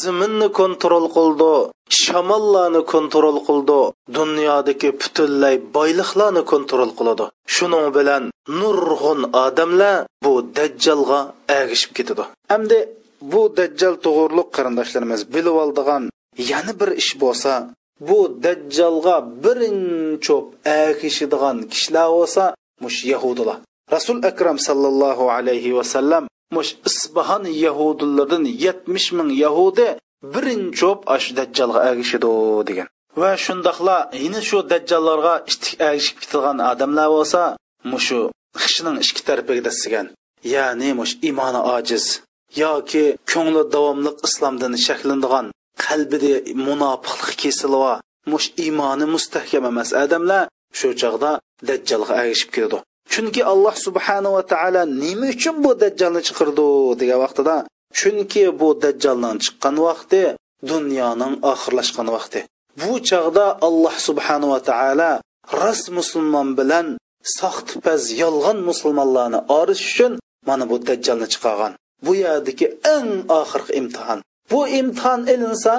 ziminni kontrol qildi shamollarni kontrol qildi. Dunyodagi butunlay boyliqlarni kontrol qiladi. Shuning bilan nurg'un odamlar bu dajjalga agishib ketadi. Hamda bu dajjal to'g'riliq qarindoshlarimiz bilib oldigan yana bir ish bo'lsa bu dajjalga birinchi ergishadigan kishilar bo'lsa mush yahudilar. Rasul akram sallallohu alayhi vasallam mush isbahan yahudilaridan yetmish ming yahudi birinchi ash dajjalga agishidi degan. Va shundoqla yana shu dajjallarga agishib ketilgan odamlar bo'lsa mushu xishining ikki tarafiga dasigan ya'ni mush imoni ojiz yoki ko'ngli davomli islomdan shaklanadigan qalbida munofiqlik kesilva mush imoni mustahkam emas. Odamlar shu chog'da dajjalga agishib kirdi chunki alloh subhanahu va taolo nima uchun bu dajjalni chiqirdi degan vaqtida chunki bu dajjaldan chiqqan vaqti dunyoning oxirlashgan vaqti. Bu chog'da alloh subhanahu va taolo rost musulmon bilan soxtipaz yolg'on musulmonlarni orish uchun mana bu dajjalni chiqargan. Bu yerdagi eng oxirgi imtihon. Bu imtihon ilinsa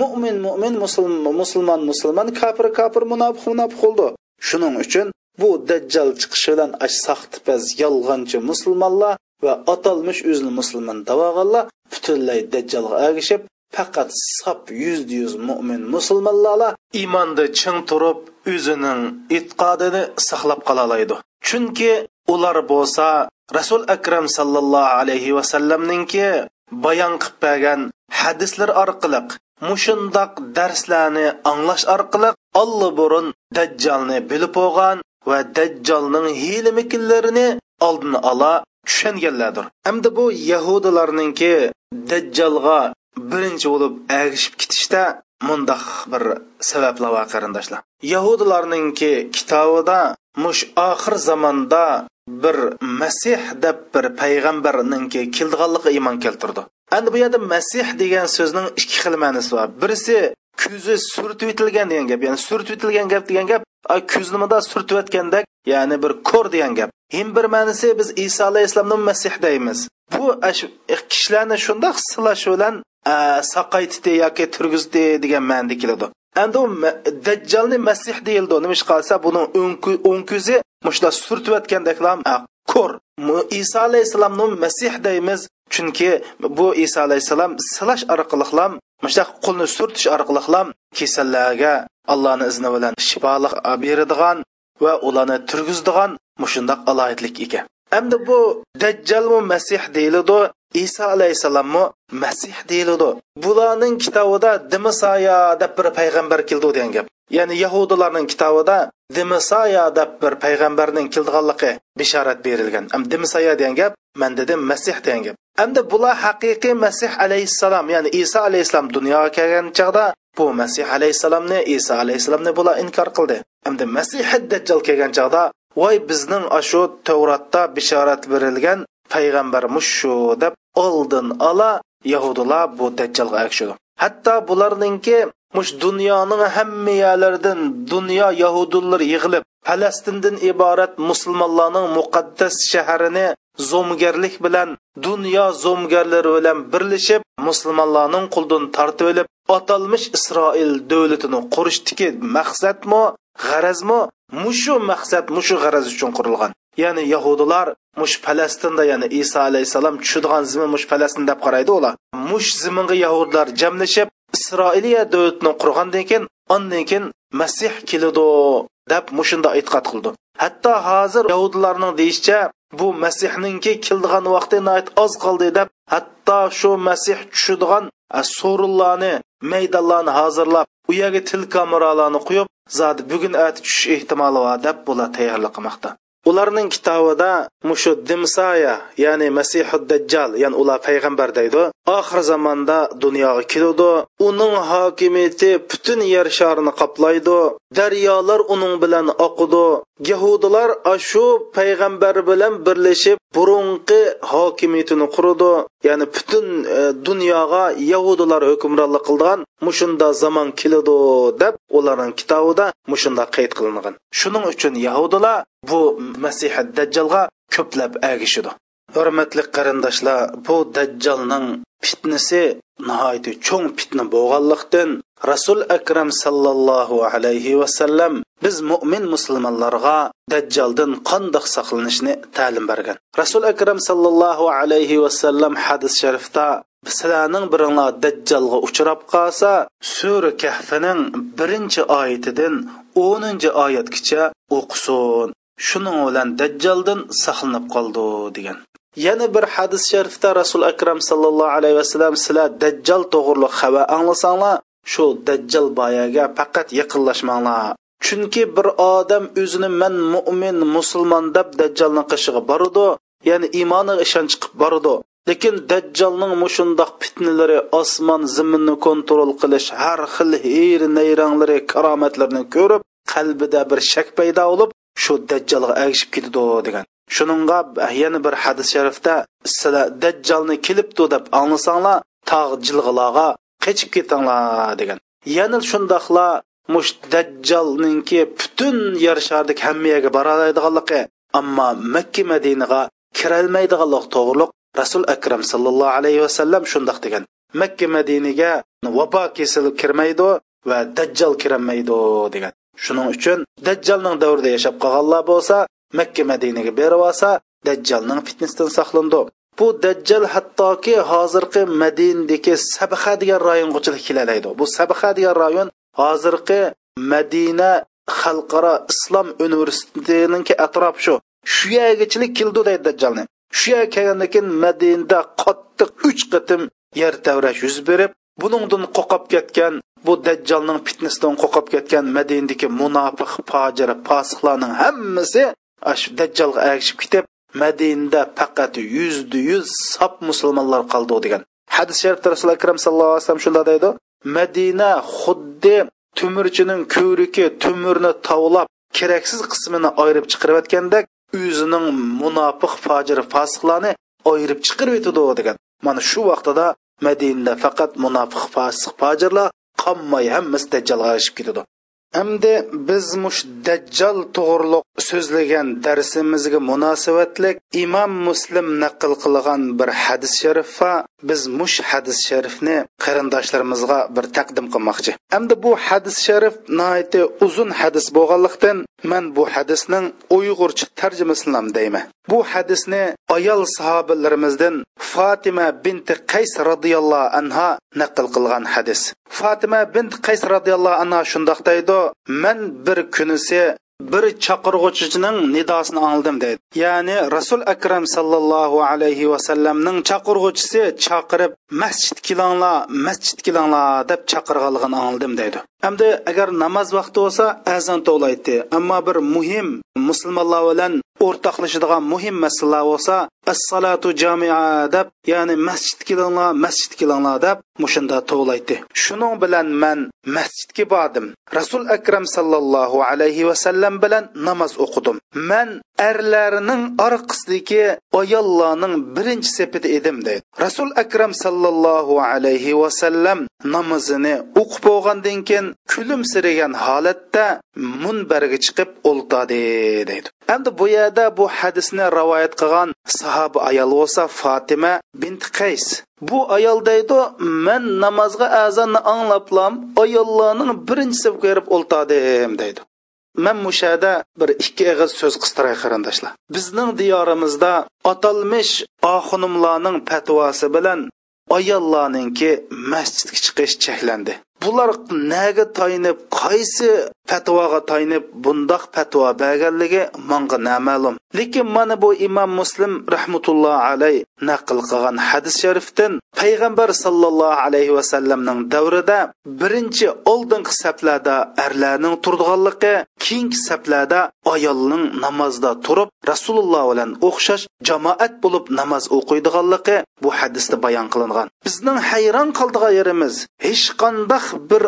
mo'min mo'min musulmon musulmon musulmon kofir kofir munofiq munofiq bo'ldi. Shuning uchun bu dajjal chiqishi bilan saxtipaz yolg'onchi musulmonlar va atalmish o'zini musulmon davoganlar butunlay dajjalga ergishib faqat sap yuzda yuz mo'min musulmonlar iymonda ching turib o'zining e'tiqodini saqlab qololaydi chunki ular bo'lsa rasul akram sallallohu alayhi vasallamninki bayon qilib bergan hadislar orqali mushundoq darslarni anglash orqali allaburun dajjalni bilib bo'lgan va dajjalning hiyli oldini ola tushanganlardir hamda bu yahudilarninki dajjalga birinchi bo'lib agishib ketishda mundoq bir sabablar bor qarindoshlar. Yahudilarninki kitobida mush oxir zamonda bir masih deb bir payg'ambarninki keldiganligi iymon keltirdi. Endi bu yerda masih degan so'zning ikki xil ma'nosi bor. Birisi ko'zi surtib etilgan degan gap. Ya'ni surtib etilgan gap degan gap ko'zni nimada surtib o'tgandek ya'ni bir ko'r degan gap. Hem bir ma'nosi biz iso alayhissalomni masih deymiz. Bu kishilarni shundoq silash bilan saqaytdi yoki turgizdi degan ma'noda keladi. Endi u dajjalni masih deyildi. Nima ish qilsa buni o'ng ko'zi mushla surtiyotgandaklam ko'r. Iso alayhissalomni masih deymiz. Chunki bu iso alayhissalom silash orqaliqlam mushla qo'lni surtish orqali ham kasallarga allohni izni bilan shifoliq beradigan va ularni turgizdigan mushundoq aloyidlik ekan endi bu dajjalmu masih deyiladi iso alayhissalommi masih deyiladi bularning kitobida dimisoya deb bir payg'ambar keldi degan gap ya'ni yahudilarning kitobida dimisoya deb bir payg'ambarning keldiganligi bishorat berilgan am dimisoya degan gap man dedim masih degan gap endi bular haqiqiy masih alayhissalom ya'ni iso alayhissalom dunyoga kelgan chog'da bu masih alayhissalomni iso alayhissalomni bular inkor qildi. Endi masih dajjal kelgan chog'da voy bizning ashu tavratda bishorat berilgan payg'ambar mushu deb oldin ola yahudilar bu dajjalga akishadi hatto bularninki mush dunyoning hamma yerlaridan dunyo yahudullar yig'ilib falastindan iborat musulmonlarning muqaddas shaharini zo'mgarlik bilan dunyo zo'mgarlari bilan birlashib musulmonlarning quldan tortib olib atalmish isroil davlatini qurishdiki maqsadmi g'arazmi? Mushu maqsad mushu g'araz uchun qurilgan. Ya'ni yahudilar mush falastinda ya'ni iso alayhissalom tushadigan zimin mush falastin deb qaraydi ular. Mush ziminga yahudlar jamlashib isroiliya davlatini qurgandan keyin undan keyin masih keladi deb mushunda e'tiqod qildi. Hatto hozir yahudlarning deyishicha bu masihninki keldigan vaqti oz qoldi deb hatto shu masih tushadigan so'rinlarni maydonlarni hozirlab u yerga til kameralarni qo'yib zodi bugun at tushish ehtimoli bor deb bular tayyorlik qilmoqda. Ularning kitobida mushu dimsaya ya'ni masihu dajjal ya'ni ular payg'ambar deydi oxir zamonda dunyoga keladi uning hokimiyati butun yer sharini qoplaydi daryolar uning bilan oqidi yahudilar shu payg'ambar bilan birlashib burunqi hokimiyatini qurdi. Ya'ni butun e, dunyoga yahudilar hukmronlik qilgan mushunda zamon keladi deb ularning kitobida mushunda qayd qilingan. Shuning uchun yahudilar bu masihi dajjalga ko'plab agishidi hurmatli qarindoshlar bu dajjalning fitnasi nihoyatda cho'ng fitna bo'lganlikdan rasul akram sallallohu alayhi vasallam biz mo'min musulmonlarga dajjaldan qandoq saqlanishni ta'lim bergan. Rasul akram sallallohu alayhi vasallam hadis sharifda sizlarning biringlar dajjalga uchrab qolsa sura kahfining birinchi oyatidan o'ninchi oyatgacha o'qisin. Shuning bilan dajjaldan saqlanib qoldi degan. Yana bir hadis sharifda rasul akram sallallohu alayhi vasallam sizlar dajjal to'g'rili xabar anglasanglar shu dajjal boyaga faqat yaqinlashmanglar. Chunki bir odam o'zini man mo'min musulmon deb dajjalning qishig'i borudi ya'ni iymoni ishonch qilib borudi lekin dajjalning mushundoq fitnalari osmon zaminni kontrol qilish har xil hiyr nayranglari karomatlarni ko'rib qalbida bir shak paydo bo'lib shu dajjalga agishib ketadi degan. Shuningga yana bir hadis sharifda sizlar dajjolni kelibdi deb anglasanglar tog' jilg'ilarga qechib ketinglar degan. Yana shundoqla mush dajjolninki butun yer shardagi hamma yerga boraoladiganligi ammo makka madinaga kirolmaydiganlik to'g'riliq rasul akram sallallohu alayhi vasallam shundoq degan. Makka madinaga vabo kesilib kirmaydi va dajjal kirolmaydi degan. Shuning uchun dajjalning davrida yashab qolganlar bo'lsa makka madinaga berib olsa dajjalning fitnasidan saqlandi. Bu dajjal hattoki hozirgi madinadagi sabha degan rayongachilik kelalaydi bu sabha degan rayon hozirgi madina xalqaro islom universitetiniki atrofi shu. Shu yergachilik keldi deydi dajjalni shu yer kelgandan keyin madinada qattiq uch qatim yer tavrash yuz berib buningdan qo'qib ketgan bu dajjalning fitnasidan qo'qib ketgan madinadagi munofiq fojir posiqlarning hammasi shu dajjalga ergishib ketib madinada faqat yuzda yuz sop musulmonlar qoldi degan hadis sharifda rasuli akram sallallohu alayhi vasallam shunday deydi. Madina xuddi tumirchining ko'riki tumirni tovlab keraksiz qismini ayirib chiqarayotgandek o'zining munofiq fojir fosiqlarni ayirib chiqarib o'tadi degan. Mana shu vaqtida madinada faqat munofiq fosiq fojirlar qolmay hammasi dajjalga erishib ketadi. Әмді біз мұш дәджал тоғырлық сөзлеген дәрісімізге мұнасабатлік имам мұслим нақыл қылған бір хадис шәрифа біз мұш хадис шәрифні қарындашларымызға бір тәқдім қылмақчы. Әмді бұл хадис шәриф найты ұзын хадис болғанлықтан мен бұл хадисның ұйғырчы тәржімесін деймін. Bu hadisni ayol sahobalarimizdan Fatima binti Qays radhiyallohu anha naql qilgan hadis. Fatima bint Qays radhiyallohu anha shundoq deydi: "Men bir kunisi bir chaqirg'uchining nidosini angladim deydi. Ya'ni rasul akram sallallohu alayhi vasallamning chaqirg'uchisi chaqirib masjid kilanglar masjid kilanglar deb chaqirganligini angladim deydi. Hamda agar namoz vaqti bo'lsa azon to'laydi. Ammo bir muhim musulmonlar bilan o'rtoqlashadigan muhim masalalar bo'lsa assalatu jamia deb ya'ni masjid kelinglar masjid kelinglar deb mushunda to'laydi shuning bilan man masjidga bordim. Rasul akram sallallohu alayhi vasallam bilan namoz o'qidim. Man erlarning orqasidagi ayollarning birinchi sepida edim deydi rasul akram sallallohu alayhi vasallam namozini o'qib bo'lgandan keyin kulimsiragan holatda munbarga chiqib o'ltadi deydi endi bu yerda bu hadisni rivoyat qilgan sahoba ayol bo'lsa fatima bint qays. Bu ayol deydi men namozga azonni anglablam ayollarning birinchisi ko'rib o'ltadim deydi. Man mushada bir ikki og'iz so'z qistiray qarindoshlar. Bizning diyorimizda atalmish oxunimlarning fatvosi bilan ayollarninki masjidga chiqish cheklandi. Bular naga tayinib qaysi fatvoga tayinib bundoq fatvo berganligi manga noma'lum. Lekin mana bu imom muslim rahmatulloh alay naql qilgan hadis sharifdan payg'ambar sallallohu alayhi vasallamning davrida birinchi oldingi saflarda arlarning turdiganligi keyingi saflarda ayolning namozda turib rasululloh bilan o'xshash jamoat bo'lib namoz o'qiydiganligi bu hadisda bayon qilingan. Bizning hayron qoldigan yerimiz hech qanday bir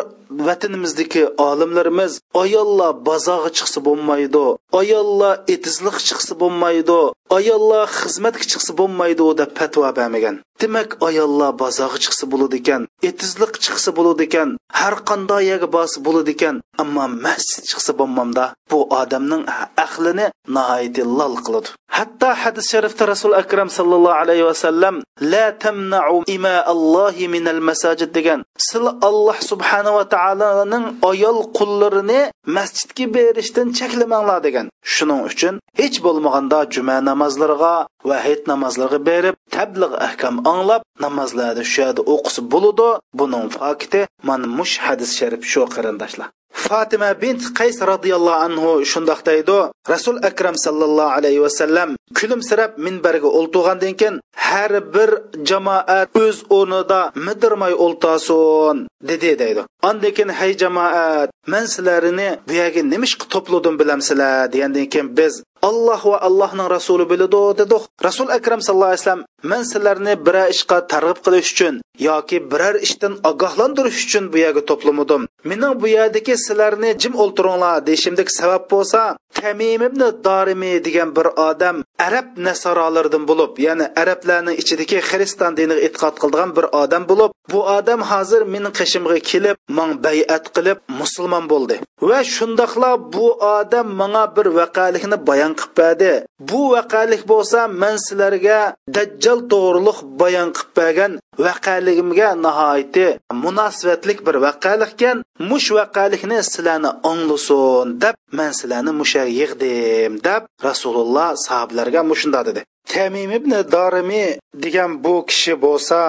vatanimizdagi olimlarimiz ayollar bozorga chiqsa bo'lmaydi ayollar etizliq chiqsa bo'lmaydi ayollar xizmatga chiqsa bo'lmaydi deb fatvo bermagan. Demak ayollar bozorga chiqsa bo'ladi ekan etizliq chiqsa bo'ladi ekan har qanday yerga borsa bo'ladi ekan ammo masjid chiqsa bo'lmamda bu odamning aqlini nihoyat lol qiladi. Hatto hadis sharifda rasul akram sallallohu alayhi vasallam la tamna'u ima allohi minal masajid degan sil alloh subhanava taoloning ayol qullarini masjidga berishdan cheklamanglar degan. Shuning uchun hech bo'lmaganda juma namozlarga va hayit namozlariga berib tabliq ahkam anglab namozlarda shu yerda o'qisa bo'ladi buning fakti mana mush hadis sharif shu qarindoshlar. Fatima bint qays roziyallohu anhu shundoq deydi. Rasul akram sallallohu alayhi vasallam kulimsirab minbarga o'ltirgandan keyin har bir jamoat o'z o'rnida midirmay o'ltasin dedi deydi. Andan hey jamoat man sizlarni bu yerga nima ishqa to'pladim bilamsizlar? degandan keyin biz alloh va allohning rasuli biladi dedi. Rasul akram sallallohu alayhi vasallam man sizlarni biror ishga targ'ib qilish uchun yoki biror ishdan ogohlantirish uchun bu yerga to'plamadim. Mening bu yerdagi sizlarni jim o'ltiringlar deyishimdek sabab bo'lsa tamim ibn dorimi degan bir odam arab nasorolaridan bo'lib ya'ni arablarning ichidagi xristian diniga e'tiqod qildigan bir odam bo'lib bu odam hozir mening qishimga kelib man bayat qilib musulmon bo'ldi. Va shundoqla bu odam menga bir vaqalikni bayon qilib berdi. Bu vaqalik bo'lsa men sizlarga dajjal to'g'riliq bayon qilib bergan vaqaligimga nihoyatda munosabatlik bir vaqalikkan mush vaqalikni sizlarni anglasin deb man sizlarni musha yig'dim deb rasululloh sahobalarga mushunda dedi. Tamim ibn dorimi degan bu kishi bo'lsa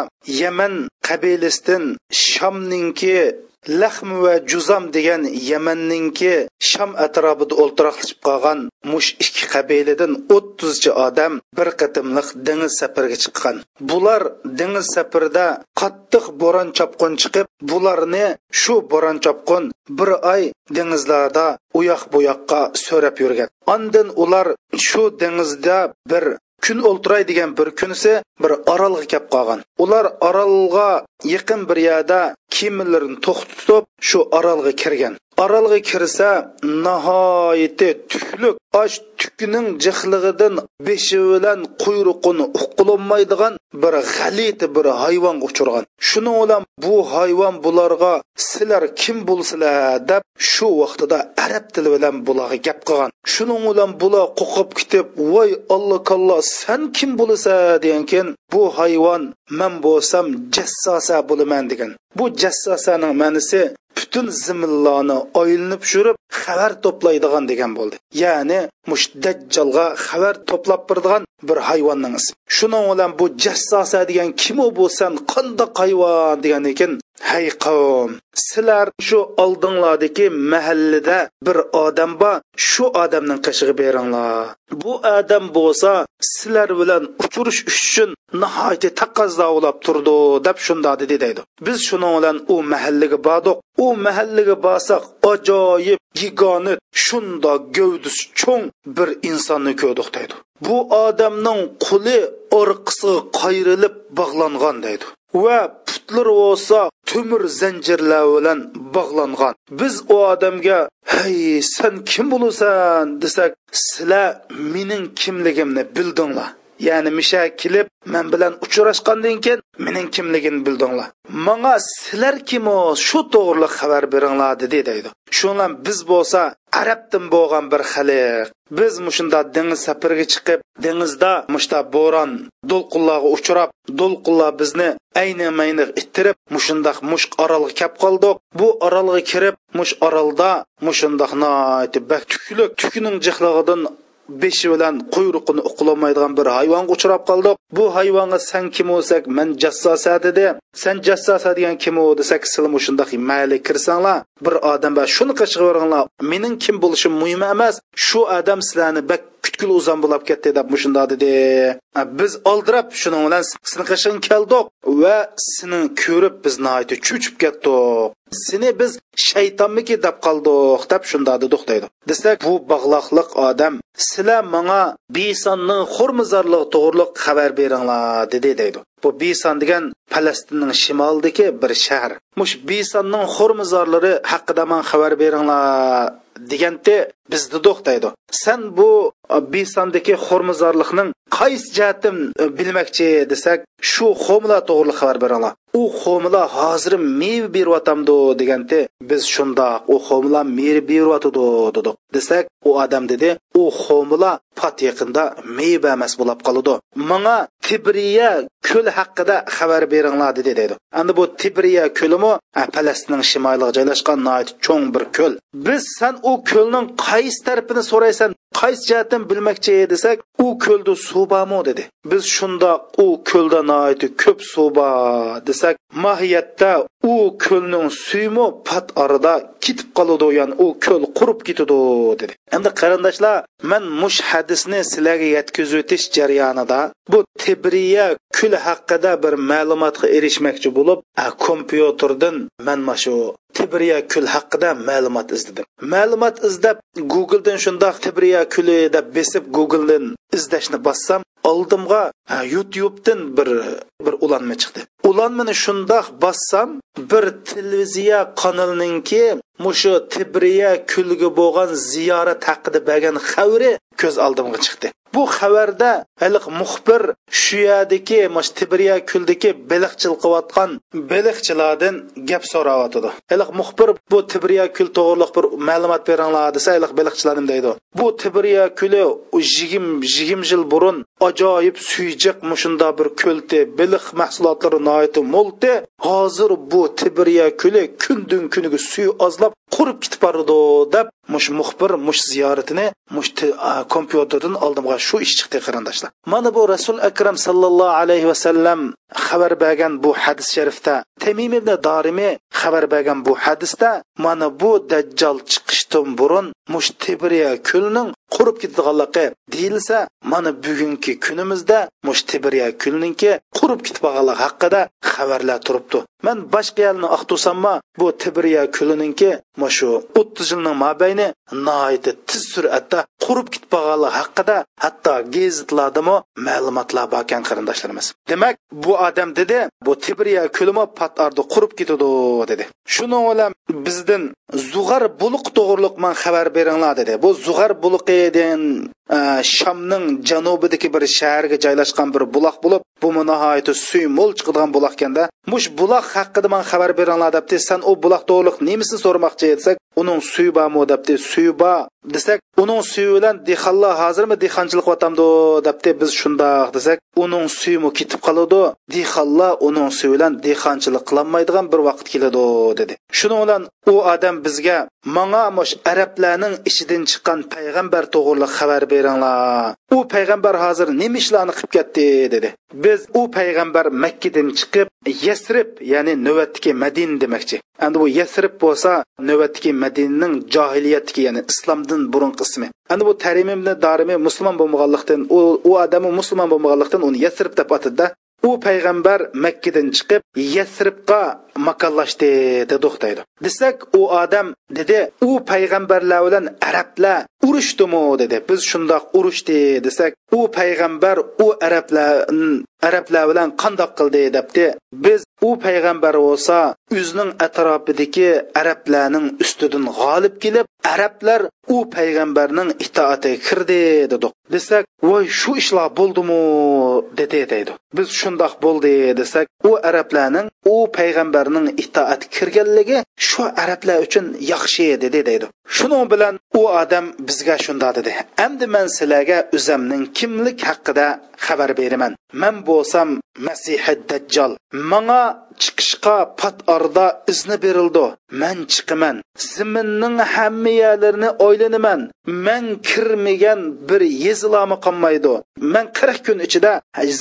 yaman qabilasidan shamninki lahm va juzam degan yamanninki sham atrofida o'ltiroqlashib qolgan mush ikki qabiladan o'ttizchi odam bir qatimliq dengiz safariga chiqqan. Bular dengiz safarida qattiq bo'ron chopqin chiqib bularni shu bo'ron chopqin bir oy dengizlarda uyoq bu yoqqa so'rab yurgan. Ondan ular shu dengizda bir kun o'ltiray degan bir kunisi bir orolga kelib qolgan. Ular orolga yaqin bir yerda kemalarni to'xtatib shu orolga kirgan. Orolga kirsa nihoyatda tuklik osh tukining jihlig'idan beshi bilan quyruqini uqilolmaydigan bir g'aliti bir hayvonga uchirgan. Shuni bilan bu hayvon bularga sizlar kim bo'lsizlar? deb shu vaqtida arab tili bilan bularga gap qilgan. Shuning bilan bular qo'qib ketib voy alloh kallo san kim bo'lasan? degankeyin bu hayvon man bo'lsam jassosa bo'laman degan. Bu jassosaning ma'nisi butun zimillarni oylinib yurib xabar to'playdigan degan bo'ldi. Ya'ni mush dajjolga xabar to'plab birdigan bir hayvonning ismi. Shuning bilan bu jassosa degan kim u bo'lsan qandoq hayvon degan ekan hay qavm sizlar shu oldinglardagi mahallada bir odam bor shu odamning qishig'i beringlar. Bu odam bo'lsa sizlar bilan uchurish uchun nihoyatda taqozovolab turdi deb shunda dedi deydi. Biz shuning bilan u mahallaga bordik. U mahallaga borsak ajoyib yigoni shunda gavdisi cho'ng bir insonni ko'rdik deydi. Bu odamning quli orqisi qayrilib bog'langan deydi. Va putlar bo'lsa temir zanjirlar bilan bog'langan biz u odamga hey sen kim bo'lasan desak sizlar mening kimligimni bildinglar ya'ni misha kelib men bilan uchrashgandan keyin mening kimligimni bildinglar. Manga sizlar kimu shu to'g'riliq xabar beringlar dedi deydi. Shundan biz bo'lsa arabdan bo'lgan bir xalq biz mushunda dengiz safariga chiqib dengizda mushta bo'ron do'lqinlarga uchrab do'lqinlar bizni ayni mayni ittirib mushundoq mushq orolga kelib qoldik. Bu orolga kirib mush orolda mushundoq bak tuklik tukning jihlig'idan beshi bilan quyruqini uqlolmaydigan bir hayvonga uchrab qoldik bu hayvonga san kim bo'lsak man jassosa dedi. San jassosa degan kim u desak sizlar shundoq mayli kirsanglar. Bir odam va shuni qishg'iringlar mening kim bo'lishim muhim emas. Shu odam sizlarni bak kutkul uzan bo'lib ketdi deb mushunda dedi. Biz oldirab shuning bilan seni qishing keldik va seni ko'rib biz cho'chib ketdik. Seni biz shaytonmiki deb qoldik deb shunda dedik deydi desak bu bog'loqliq odam sizlar manga bisonning xurmizorlig to'g'riliq xabar beringlar dedi deydi. Bu beson degan falastinning shimolidagi bir shahar. Mush besonning xurmizorlari haqida man xabar beringlar deganda biz dedoq deydi san bu e, besondagi xo'rmizorlikning qaysi jihatim e, bilmoqchi desak shu xomila to'g'ri xabar beringlar u xomila hozir meva beryaptamdi deganda biz shundoq u xomila meva beryotidi dedik. Desak u odam dedi u xomila pat yaqinda meva emas bo'lib qoladi. Manga tibriya ko'l haqida xabar beringlar dedi deydi endi bu tibriya ko'limi falastinning shimoliga joylashgan cho'ng bir ko'l biz san u ko'lning qaysi tarafini so'raysan qaysi jihatdan bilmoqchi desak u ko'lda suv bormi dedi. Biz shundoq u ko'lda noiti ko'p suv bor desak mohiyatda u ko'lning suymi pat orada ketib qoladi ya'ni u ko'l qurib ketadi dedi. Endi qarindoshlar man mush hadisni sizlarga yetkazib o'tish jarayonida bu tebriya kul haqida bir ma'lumotga erishmoqchi bo'lib kompyuterdan man mana shu tibriya kul haqida ma'lumot izladim. Ma'lumot izlab googledan shundoq tibriya kuli deb besib googledan izlashni bossam oldimga youtubedan bir bir ulanma chiqdi. Ulanmani shundoq bossam bir televiziya kanalininki mushu tibriya kulgi bo'lgan ziyorat haqida bergan xabari ko'z oldimga chiqdi. Bu xabarda haliq muxbir shu yerdagi mash tibriya kuldiki beliqchil qilayotgan beliqchilardan gap so'rayotidi. Haliq muxbir bu tibriya kul to'g'riliq bir ma'lumot beringlar desa haliq beliqchilar nima deydi. Bu tibriya kuli yigim yigim yil burun ajoyib suyjiq mushunda bir ko'lti biliq mahsulotlari noiti mo'lti hozir bu tibriya kuli kundan kuniga suvi ozlab qurib ketib boradi deb mush muxbir mush ziyoratini mush kompyuterdan oldimga shu ish chiqdi qarindoshlar. Mana bu rasul akram sallallohu alayhi vasallam xabar bergan bu hadis sharifda tamim ibn dorimi xabar bergan bu hadisda mana bu dajjal chiqishdan burun mush tibriya kulning qurib ketadiganligi deyilsa mana bugungi kunimizda mush tibriya kulninki qurib ketib qolganligi haqida xabarlar turibdi. Man boshqa yalni aqtusamma bu tibriya kulininki shu o'ttiz yilning mobayni nihoyatda tiz sur'atda qurib ketib qolganligi haqida hatto gazetlardami ma'lumotlar bor ekan qarindoshlarimiz. Demak bu odam dedi bu tibriya kulimi patardi qurib ketadi dedi. Shuni bilan bizdan zug'ar buluq to'g'riliq man xabar beringlar dedi. Bu zug'ar buluqidan e, shamning janubidagi bir shaharga joylashgan bir buloq bo'lib bu nihoyatda suv mo'l chiqadigan buloq ekanda mush buloq haqida man xabar beringlar debdi. San u buloq to'g'riliq nemisini so'ramoqchi desak uning suvi bormi debdi. Suvi bor desak uning suvi bilan dehqonlar hozirmi dehqonchilik qilyapti debdi. Biz shundoq desak uning suyimi ketib qoladi dehqonlar uning suvi bilan dehqonchilik qilolmaydigan bir vaqt keladi dedi. Shuning bilan u odam bizga manga mush arablarning ichidan chiqqan payg'ambar to'g'riliq xabar beringlar. U payg'ambar hozir nima ishlarni qilib ketdi? dedi. Biz u payg'ambar makkadan chiqib yasrib ya'ni navbatdagi madin demoqchi. Endi bu yasrib bo'lsa navbatdagi madinning johiliyatdagi ya'ni islomdan burungi ismi endi bu tarimim darimi musulmon bo'lmaganlikdan u u odami musulmon bo'lmaganlikdan uni yasrib deb atadida u payg'ambar makkadan chiqib yasribga makonlashdi deb to'xtaydi desak u odam dedi u payg'ambarlar bilan arablar urushdimi dedi. Biz shundoq urushdi desak u payg'ambar u arablar arablar bilan qandoq qildi debdi. Biz u payg'ambar bo'lsa o'zining atrofidagi arablarning ustidan g'olib kelib arablar u payg'ambarning itoatiga kirdi dedik desak voy shu ishlar bo'ldimi? Dedi deydi biz shundoq bo'ldi desak u arablarning u payg'ambarning itoat kirganligi shu arablar uchun yaxshi dedi deydi shuning bilan u odam bizga shunda dedi. Endi man sizlarga o'zimning kimlik haqida xabar beraman. Man bo'lsam masihi dajjol manga chiqishga pat orda izni berildi. Man chiqaman. Ziminning hamma yerlarini o'ylanaman man kirmagan bir yezilami qolmaydi. Man qirq kun ichida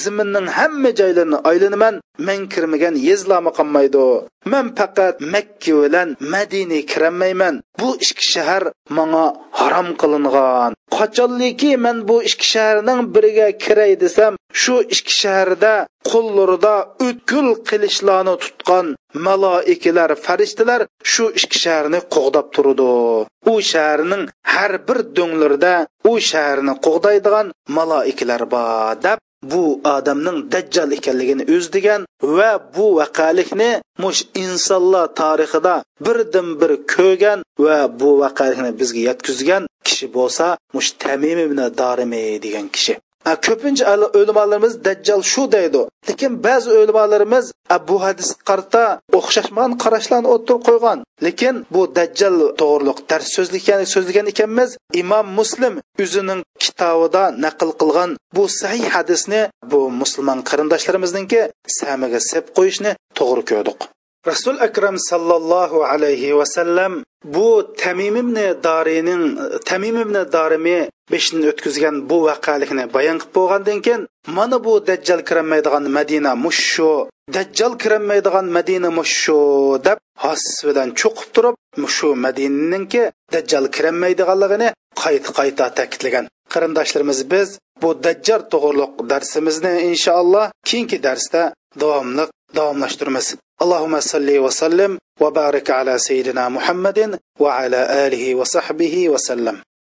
ziminning hamma joylarini o'ylanaman man kirmagan yezilami qolmaydi. Man faqat makka bilan madina kirolmayman. Bu ikki shahar manga harom qilingan. Qachonliki men bu ikki shaharning biriga kiray desam shu ikki shaharda qo'llarida o'tkul qilishlarni tutgan maloikalar farishtalar shu ikki shaharni qo'g'dab turdi. U shaharning har bir do'nglarida u shaharni qo'g'daydigan maloikalar bor deb bu odamning dajjal ekanligini o'zdigan va bu vaqalikni mush insonlar tarixida birdan bir ko'rgan va bu vaqalikni bizga yetkazgan kishi bo'lsa mush tamim ibn dorimi degan kishi. Ko'pincha o'limalarimiz dajjal shu deydi. Lekin ba'zi o'limalarimiz bu hadis qarta o'xshashman qarashlarni o'ttirib qo'ygan. Lekin bu dajjal to'g'riliq dars so'zlagan so'zlagan ekanmiz. Imom muslim o'zining kitobida naql qilgan bu sahih hadisni bu musulmon qarindoshlarimizninki samiga sep qo'yishni to'g'ri ko'rdik. Rasul akram sallallohu alayhi vasallam bu tamim ibn dorining tamim ibn dorimi beshini o'tkazgan bu vaqalikni bayon qilib bo'lgandan keyin mana bu dajjal kirolmaydigan madina mushu dajjal kirolmaydigan madina mushu deb hasbidan cho'qib turib mushu madinaninki dajjal kirolmaydiganligini qayta qayta ta'kidlagan. Qarindoshlarimiz biz bu dajjal to'g'riliq darsimizni inshaalloh keyingi darsda davomli davomlashtiramiz اللهم صل وسلم وبارك على سيدنا محمد وعلى اله وصحبه وسلم